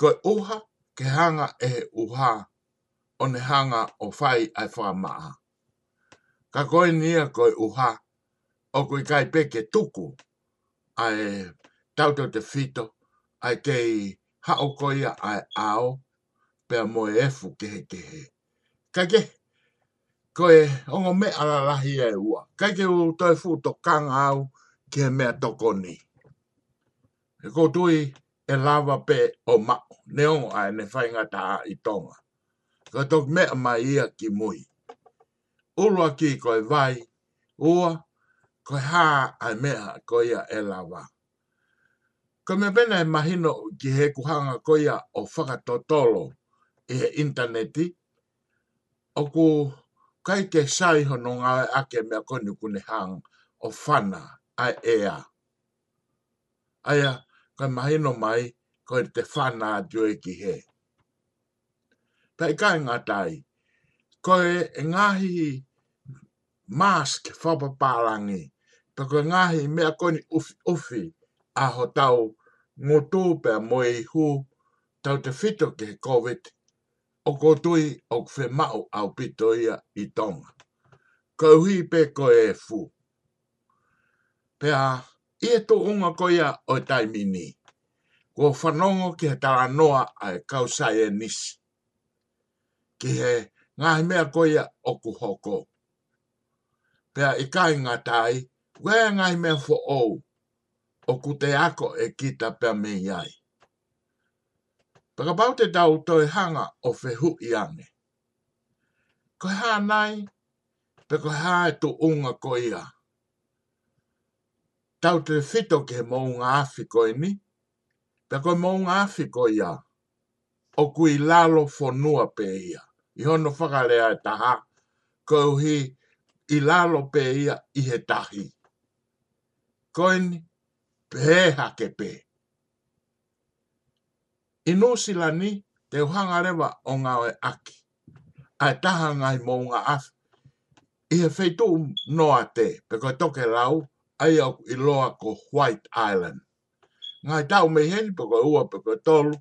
koe uha ke hanga e uha o ne hanga o whai ai wha maa. Ka koe nia koe uha o koe kai peke tuku ai tau te fito ai kei hao ai ao pe mo e fu ke he ke he. ko e ongo me ala lahi e ua. Ka u toi fu to kang au ke he mea toko ni. E ko tui e lava pe o ma, ne ongo ai ne fai ngata a i tonga. Ka tok me ama ia ki mui. Ulua ki ko e vai, ua, ko e ha ai mea ko ia e lava. Ko me pena e mahino ki he kuhanga ko ia o whakatotolo. Ko e he interneti. O ko kai te sai hono ngā ake mea koni kune hang o whana a ea. Aia, kai mahino mai, ko te fana a tue ki he. Pai kai ngatai, ko e ngahi mask whapapārangi, pa koi ngahi mea koni ufi, ufi a ho tau ngotu pe moi hu tau te fito ke covid o ko tui o kwe mao au pito ia i tonga. Kau hi pe ko e fu. Pe a, i e tō unga ko ia o taimini. Ko whanongo ki he tara noa ai e kau sai e nisi. Ki he ngahi mea ko ia o ku hoko. Pe a, i kai ngā tai, wea ngahi mea fo ou. O ku te ako e kita pe a me iai. Pakapau te tau toi hanga o whi hu i ane. Ko hā nai, pe ko hā e tu unga ko ia. Tau te whito ke maunga awhi ko ini, e pe ko maunga awhi ko ia. O kui lalo whonua pe ia. I hono whakarea e taha, ko hi i lalo pe ia i he tahi. Ko ini, e pe he hake Pe. I no sila te uhanga rewa o ngā oe aki. Ai taha ngai mō ngā af. I he feitu noa te, pe koe toke rau, ai au i loa ko White Island. Ngai tau me heri, pe koe ua, pe koe tolu,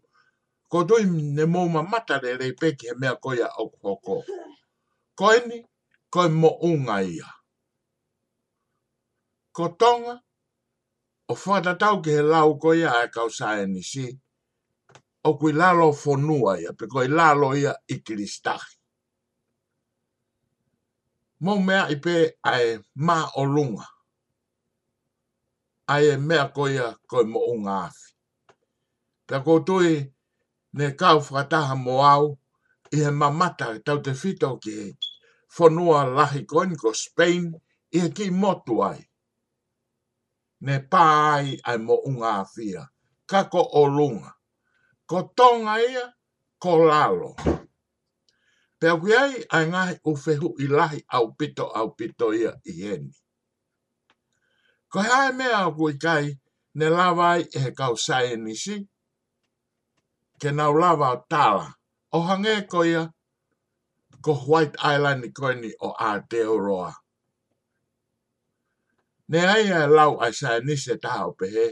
ko tui ne mō ma mata re rei peki he mea koia au koko. Ko eni, koe mo unga ia. Ko tonga, o whatatau ki he lau koia e kau sae ni si, o kui lalo fonua ia, pe koi lalo ia i kiristahi. Mou mea i pe ae ma o lunga. Ae mea ko a koi mo unga afi. Pe koutui ne kau whakataha mo au, i he mamata tau te fito ki he fonua lahi koin ko Spain, i he ki motu ai. Ne pā ai ai mo unga afia, kako o lunga ko tonga ia ko lalo. Pea kui ai ai ngahi uwhehu i lahi au pito au pito ia i eni. Ko hae mea au kui kai ne lawai e he kau sae nisi, ke nau lava o tala, o hange ko ia ko White Island i ni o Aotearoa. Ne ai e lau ai sae nisi e taha o pehe,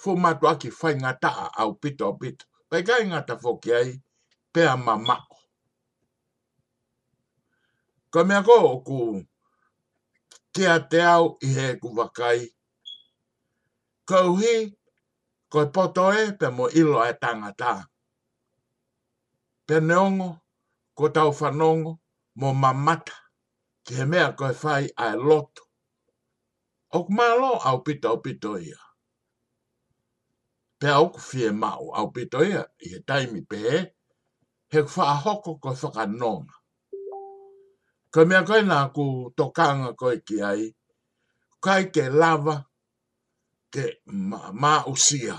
fu matu aki whaingataa au pito au pito pai kai ngata foki ai pe a mamako. Ka mea ko o ku te a te au i he ku wakai. Ka uhi ko i poto e pe mo ilo e tangata. Pe neongo ko tau whanongo mo mamata ki he mea ko i whai ai loto. Ok malo au pita au pito ia pe au ku fie mau au pito ia i he taimi pe e, he kwha hoko ko whaka nonga. Ko mea koe nā ku tokanga koe ki ai, kai ke lava ke ma, ma usia.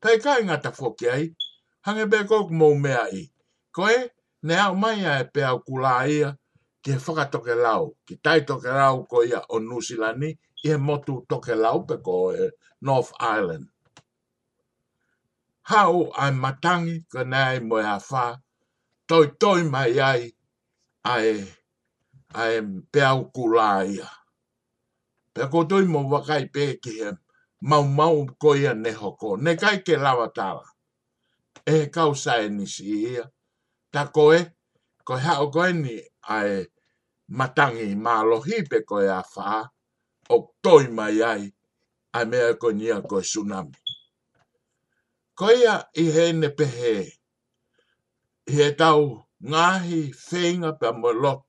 Pai kai ngata whoki ai, hange pe koe ku mou mea i. Koe, ne au mai ai pe au ku la ia ke whaka toke lau, ki tai toke lau koe ia o Nusilani, i he motu toke lau pe koe eh, North Island hao ai matangi ka nei mo ha fa toi toi mai ai ai ai peau kulai pe ko toi mo wakai pe ki he mau mau ko ia ne hoko ne kai ke lava tala e kau sai ni si ia ta ko e ko ha o ko ni ai matangi ma lohi pe ko ia fa o toi mai ai ai me ko ni ko tsunami koia i he ne pehe. I he tau ngāhi whenga pa molok.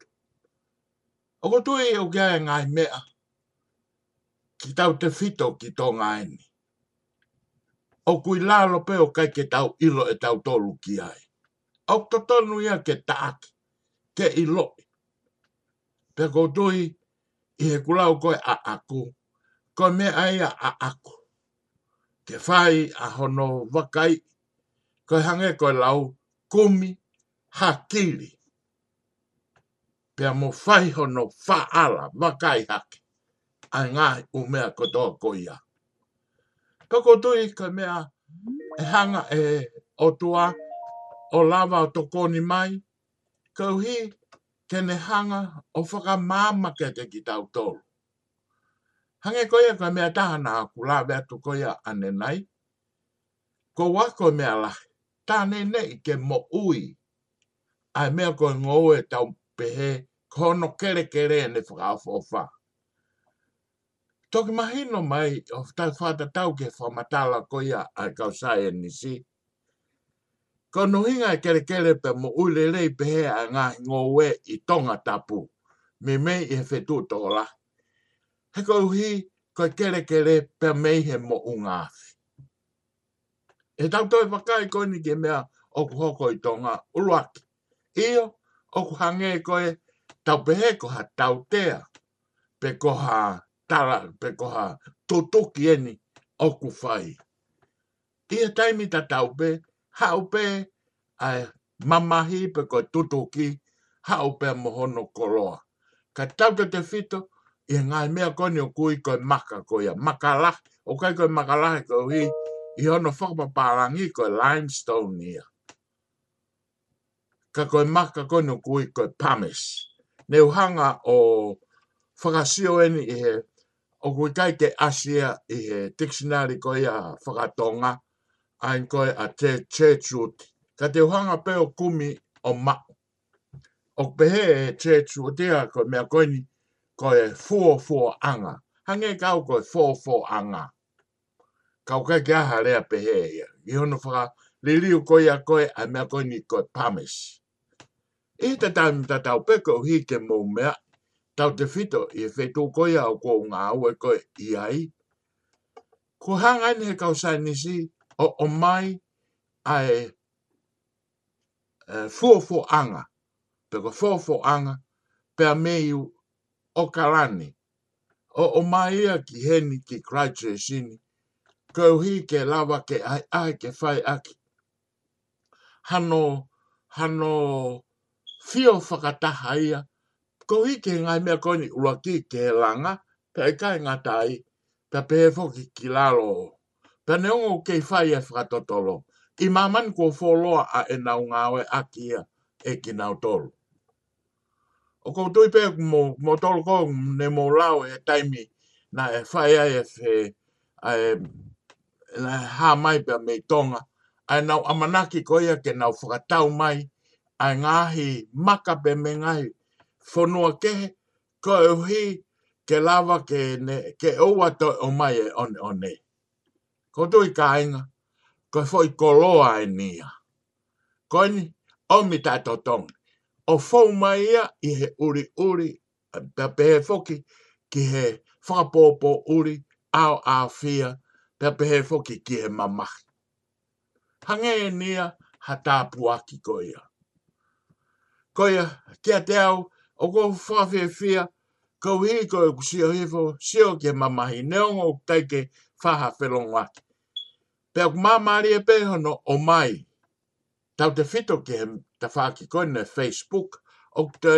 Oko tui o kia e ngāi mea. Ki tau te fito ki tō ngāini. O kui lalo peo kai ke tau ilo e tau tolu ki ai. O to tonu ia ke taaki, ke ilo. Pe ko i he kulau koe a aku. Ko me aia a aku ke whai a hono wakai, koe hange koe lau kumi hakili. Pea mo whai hono whaala wakai hake, ai ngai umea koto koe ia. Koko tui koe mea e hanga e o tua, o lava o tokoni mai, kauhi kene hanga o whakamama kete ki tau tolu. Hange koia e ka mea tahana a kula vea tu koia ane nai. Ko wako mea la, tāne ne i ke mo ui. Ai mea koe ngou e tau pehe, kono kere kere e ne whakaofofa. Toki mahino mai o tau whata tau ke whamatala koia a kausai e nisi. Ko nuhinga e kere kere pe mo ui lelei pehe a ngā ngou e i tonga tapu. Me mei i he whetu tō lahi. He kou hi, koe kere kere pia mei he mo unga. He tau toi whakai koe ni ke mea o ku hoko i tonga uruaki. Io, o ku hange koe tau pehe ko ha tau tea. Pe koha tara, pe koha tutuki eni o ku whai. Ia taimi ta tau pe, hau pe, ai mamahi pe koe tutuki, hau pe mohono koroa. Ka tau te fito, e ngai mea koni o kui koe maka koe ia. Makala, o kai koe makala he koe hi, i hono whakapaparangi koe limestone ia. Ka koe maka koni o kui koe pamis. Ne uhanga o whakasio eni i he, o kui kai te asia i he dictionary koe ia whakatonga, ain koe a te chechut. Ka te uhanga o kumi o ma. O pehe e chechut, o tea koe mea koini, ko e fuo fuo anga. Hange kau ko e fuo fuo anga. Kau kai kia harea pehe e ia. I hono whaka liliu koi a koe a mea koi ni koe pames. I te tāmi ta tau peko hi te mou mea, tau te fito i e whetū koi au ko ngā au e koe i ai. Ko hangani he kau sainisi o o mai a e uh, fuofo anga, peko fuofo anga, pe a meiu o karani. O o maia ki heni ki kraitu sini. Kau hi ke lawa ke ai ai ke fai aki. Hano, hano fio whakataha ia. Kau hi ke ngai mea koni ua ki ke langa. Pe e kai ngā tai. Pe pehe foki ki lalo. Pe neongo ke fai e whakatotolo. I maman kua fōloa a e nau ngāwe aki ia e ki nau o ko tui pe mo mo tol ko ne mo lao e taimi na e fai ai e fe ai e, na e ha mai pe me tonga ai e na amanaki ko ia ke na fukatau mai ai ngahi maka pe me ngai fonua ke ko hi ke lava ke ne ke o wato o mai e on on e ko tui kainga ko foi koloa ai nia ko ni o mi ta totonga o fau mai ia i he uri uri pe he foki ki he whapopo uri ao a fia pe pe he foki ki he mamahi. Hange e nia ha tāpu aki koia. Koia, kia te au, o kou whawhia fia, kou hi koe ku sio hifo, sio ki he mamahi, neongo teike whaha whelongwa. Pe ak mamari e pehono o mai, tau te fito ke he ta whaaki koe na Facebook, o te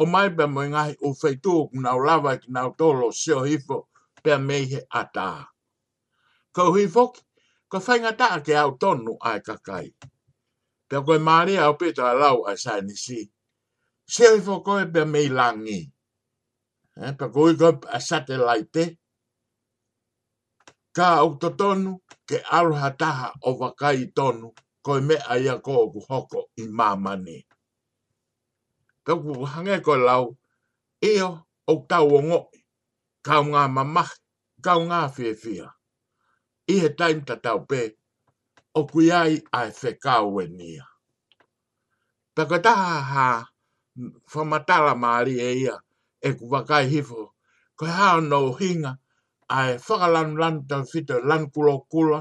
o mai pa mo ngai o feitu o kuna o lawa ki nao tolo seo hifo pia mei he ata. Kau hifo ki, ko whainga taa ke au tonu ai kakai. Pia koe maari au pita a lau ai sai nisi. Sio hifo koe pia mei langi. Eh, pia koe koe a satelite. Ka au to tonu ke aroha taha o wakai tonu koe me ia ko ku hoko i mamani. Kau ku hange koe lau, eo au tau o ngoi, kau ngā mamahi, kau ngā whiawhia. I he taim ta tau pē, o kui ai ai whekau e nia. Pako taha ha, whamatala maari e ia, e ku wakai hifo, koe hao no hinga, ai whakalanu lanu tau fito, lanu kulo kula,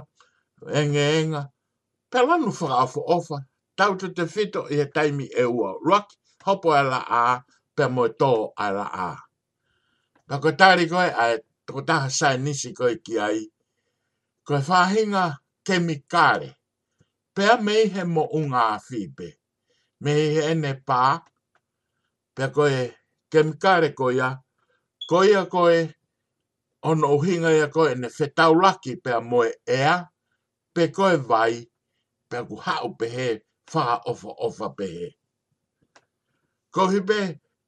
enge enga pelanu fa afo ofa tau te te fito i a taimi e ua rock hopo e la a pe mo to a la a pa ko tari koe a e toko taha sai nisi koe ki ai koe whahinga kemikare pe a mei he mo unga a fipe mei he ene pā pe koe kemikare koe ia koe ia koe ono uhinga ia koe ne whetau laki pe a moe ea pe koe vai koe pe ku hau pehe fa ofa ofa pehe. Ko hipe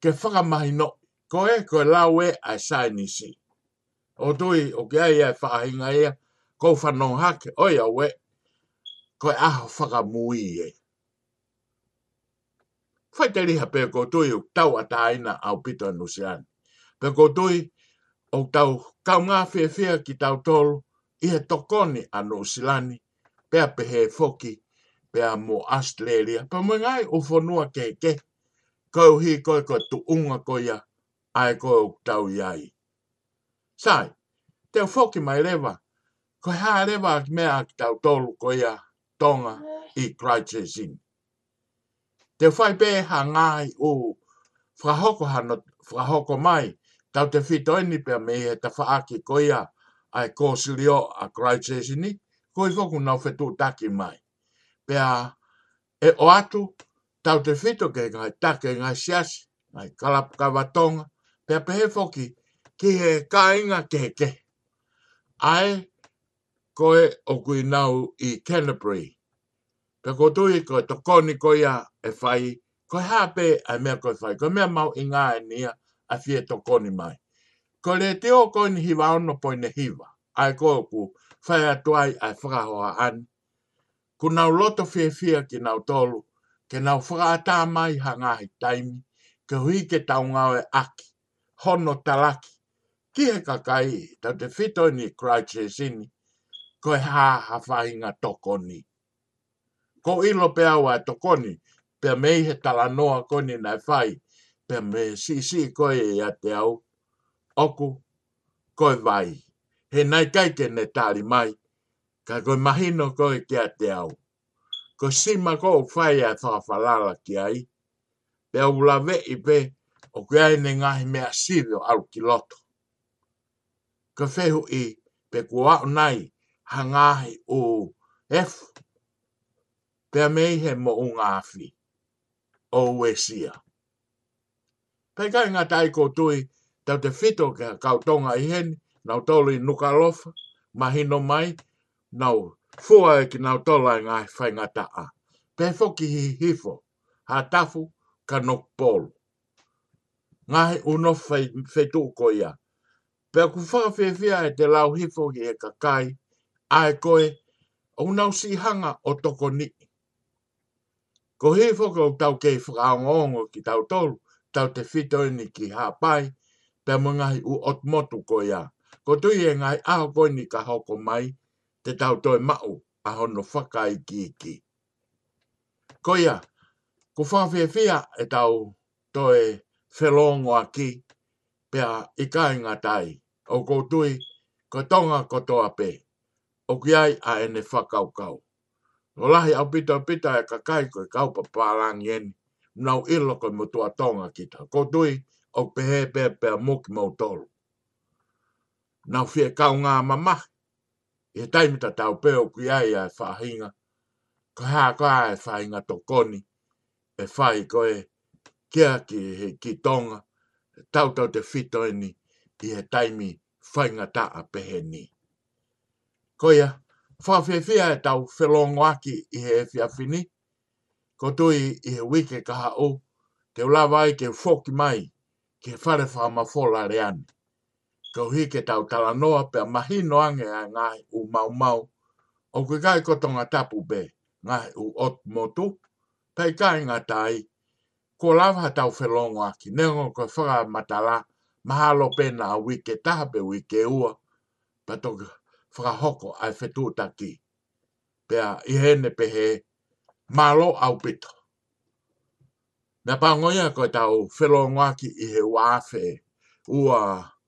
ke whaka mahi no, ko e ko e lau e ai sai nisi. O tui o ke ai ai e whaahinga ea, ko whanong hake oi au e, ko e aho whaka mui e. Whai te liha pe ko tui o tau ataina au pito e anusiani. Pe ko tui o tau kaunga whewhia ki tau tolu, ihe tokoni anusilani, pea pehe foki pea mo Australia. Pa mo ngai o fonua ke ke. Kau hi koe koe tu unga koe ya. Ai koe o tau iai. Sai, te o foki mai lewa. Koe haa lewa ak mea ak tau tolu koe ya. Tonga i Christchurchin. Te o fai peha ngai o whahoko, hano, whahoko mai. Tau te fito pe pea mei e ta whaaki koe ya. Ai koe silio a Christchurchin ni ko i koko nau whetō take mai. Pea e o atu, tau te whito ke ngai take ngai siasi, ngai kalapka watonga, pea pehe foki ki he kāinga ke ke. Ai, koe o kui nau i Canterbury. Pe ko tui ko to koni ko ia e whai, ko hape a mea ko whai, ko mea mau inga e nia a fie to koni mai. Ko le te o koni hiva ono poine hiva, ai ko o kui, whae atuai ai whakahoa an. Ku nau loto fia fia ki nau tolu, ke nau whakaata mai hangahi taimi, ke hui ke tau ngawe aki, hono talaki. Ki he kakai, tau te fito ni Christchurch ko e hā hawhahinga tokoni. Ko ilo pe awa e tokoni, pe mei he tala noa koni nai whai, pe mei sisi koe e te au, oku koe vai he nai kai te ne tāri mai, ka koe mahino koe kia te au. Ko sima koe whai a thoa whalala ki ai, pe au la ve i pe o koe ai ne ngahi mea sirio alu ki loto. Ka whehu i pe kua au nai ha ngahi o F, pe a mei he mo o ngāwhi, o uesia. Pe kai ngā tai kou tui, tau te whito ka kautonga i heni, nau tolu i nuka alofa, mahino mai, nau fua e ki nau tola e ngai whai ngata a. Pe foki hi hifo, ha tafu ka nok polu. Ngai uno whai whetu ko ia. Pe aku whaafewhia e te lau hifo ki e ka kai, ae koe, au nau si hanga o toko ni. Ko hifo ko tau kei whakaongongo ki tau tolu, tau te fito ni ki hapai, pe mungahi u otmotu ko ia ko tu e ngai aho koe ni ka hoko mai te tau toi mau a hono whakai ki ki. Koia, ko whawhewhia e tau toi whelongo a ki pia i kai ngā tai. O ko tui, ko tonga ko toa pē. O ki ai a ene whakaukau. No lahi au pita pita e ka kai koe kau pa pārangi eni. Nau ilo koe mutua tonga kita. Ko tui, au pehe pehe pehe muki mautolo na fie kau ngā mama. E taimita tau peo ki ai ai whahinga. Ka hā ka ai whahinga tō koni. E whai ko e kia ki, he, ki tonga. Tau tau te fito e ni. I he taimi whainga ta a pehe ni. Ko ia, whawhiawhia e tau whelongo aki i he ewhiawhini. Ko tui i he wike kaha o. Te ulawa ai ke whoki mai. Ke whare whama fola re kau hi ke tau tala noa pe a mahi noange a ngai u mau mau. O kui kai koto ngā tapu be, ngai u ot motu, pei kai ngā tai. Ko lava ha tau whelongo aki, nengo koe whaka matala, mahalo pena a wike taha pe wike ua, pa toki whaka hoko ai whetu taki. Pe a ihene pe he, malo au pito. Nga pangoia koe tau whelongo aki i he waafe, ua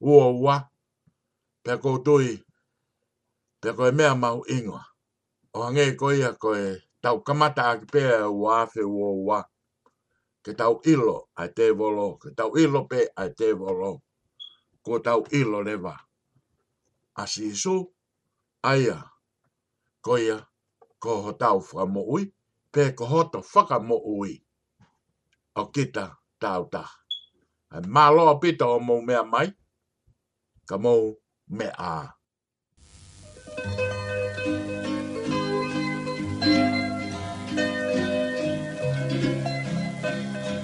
ua ua pe ko tui pe ko e mea mau ingoa. O hange ko ia ko e tau kamata a ki pea ua afe ua ua. Ke tau ilo a te volo, ke tau ilo pe a te volo. Ko tau ilo lewa. A si isu, aia, ko ia, ko ho tau fwa mo ui, pe ko ho to whaka mo ui. O kita tau ta. Ai maloa pita o mou mea mai. Kamou Mea.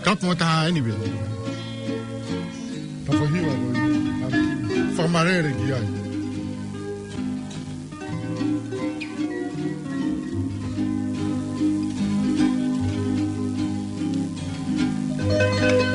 Kapo taha ini bil. Kapo hiwa ko. Formarere thank you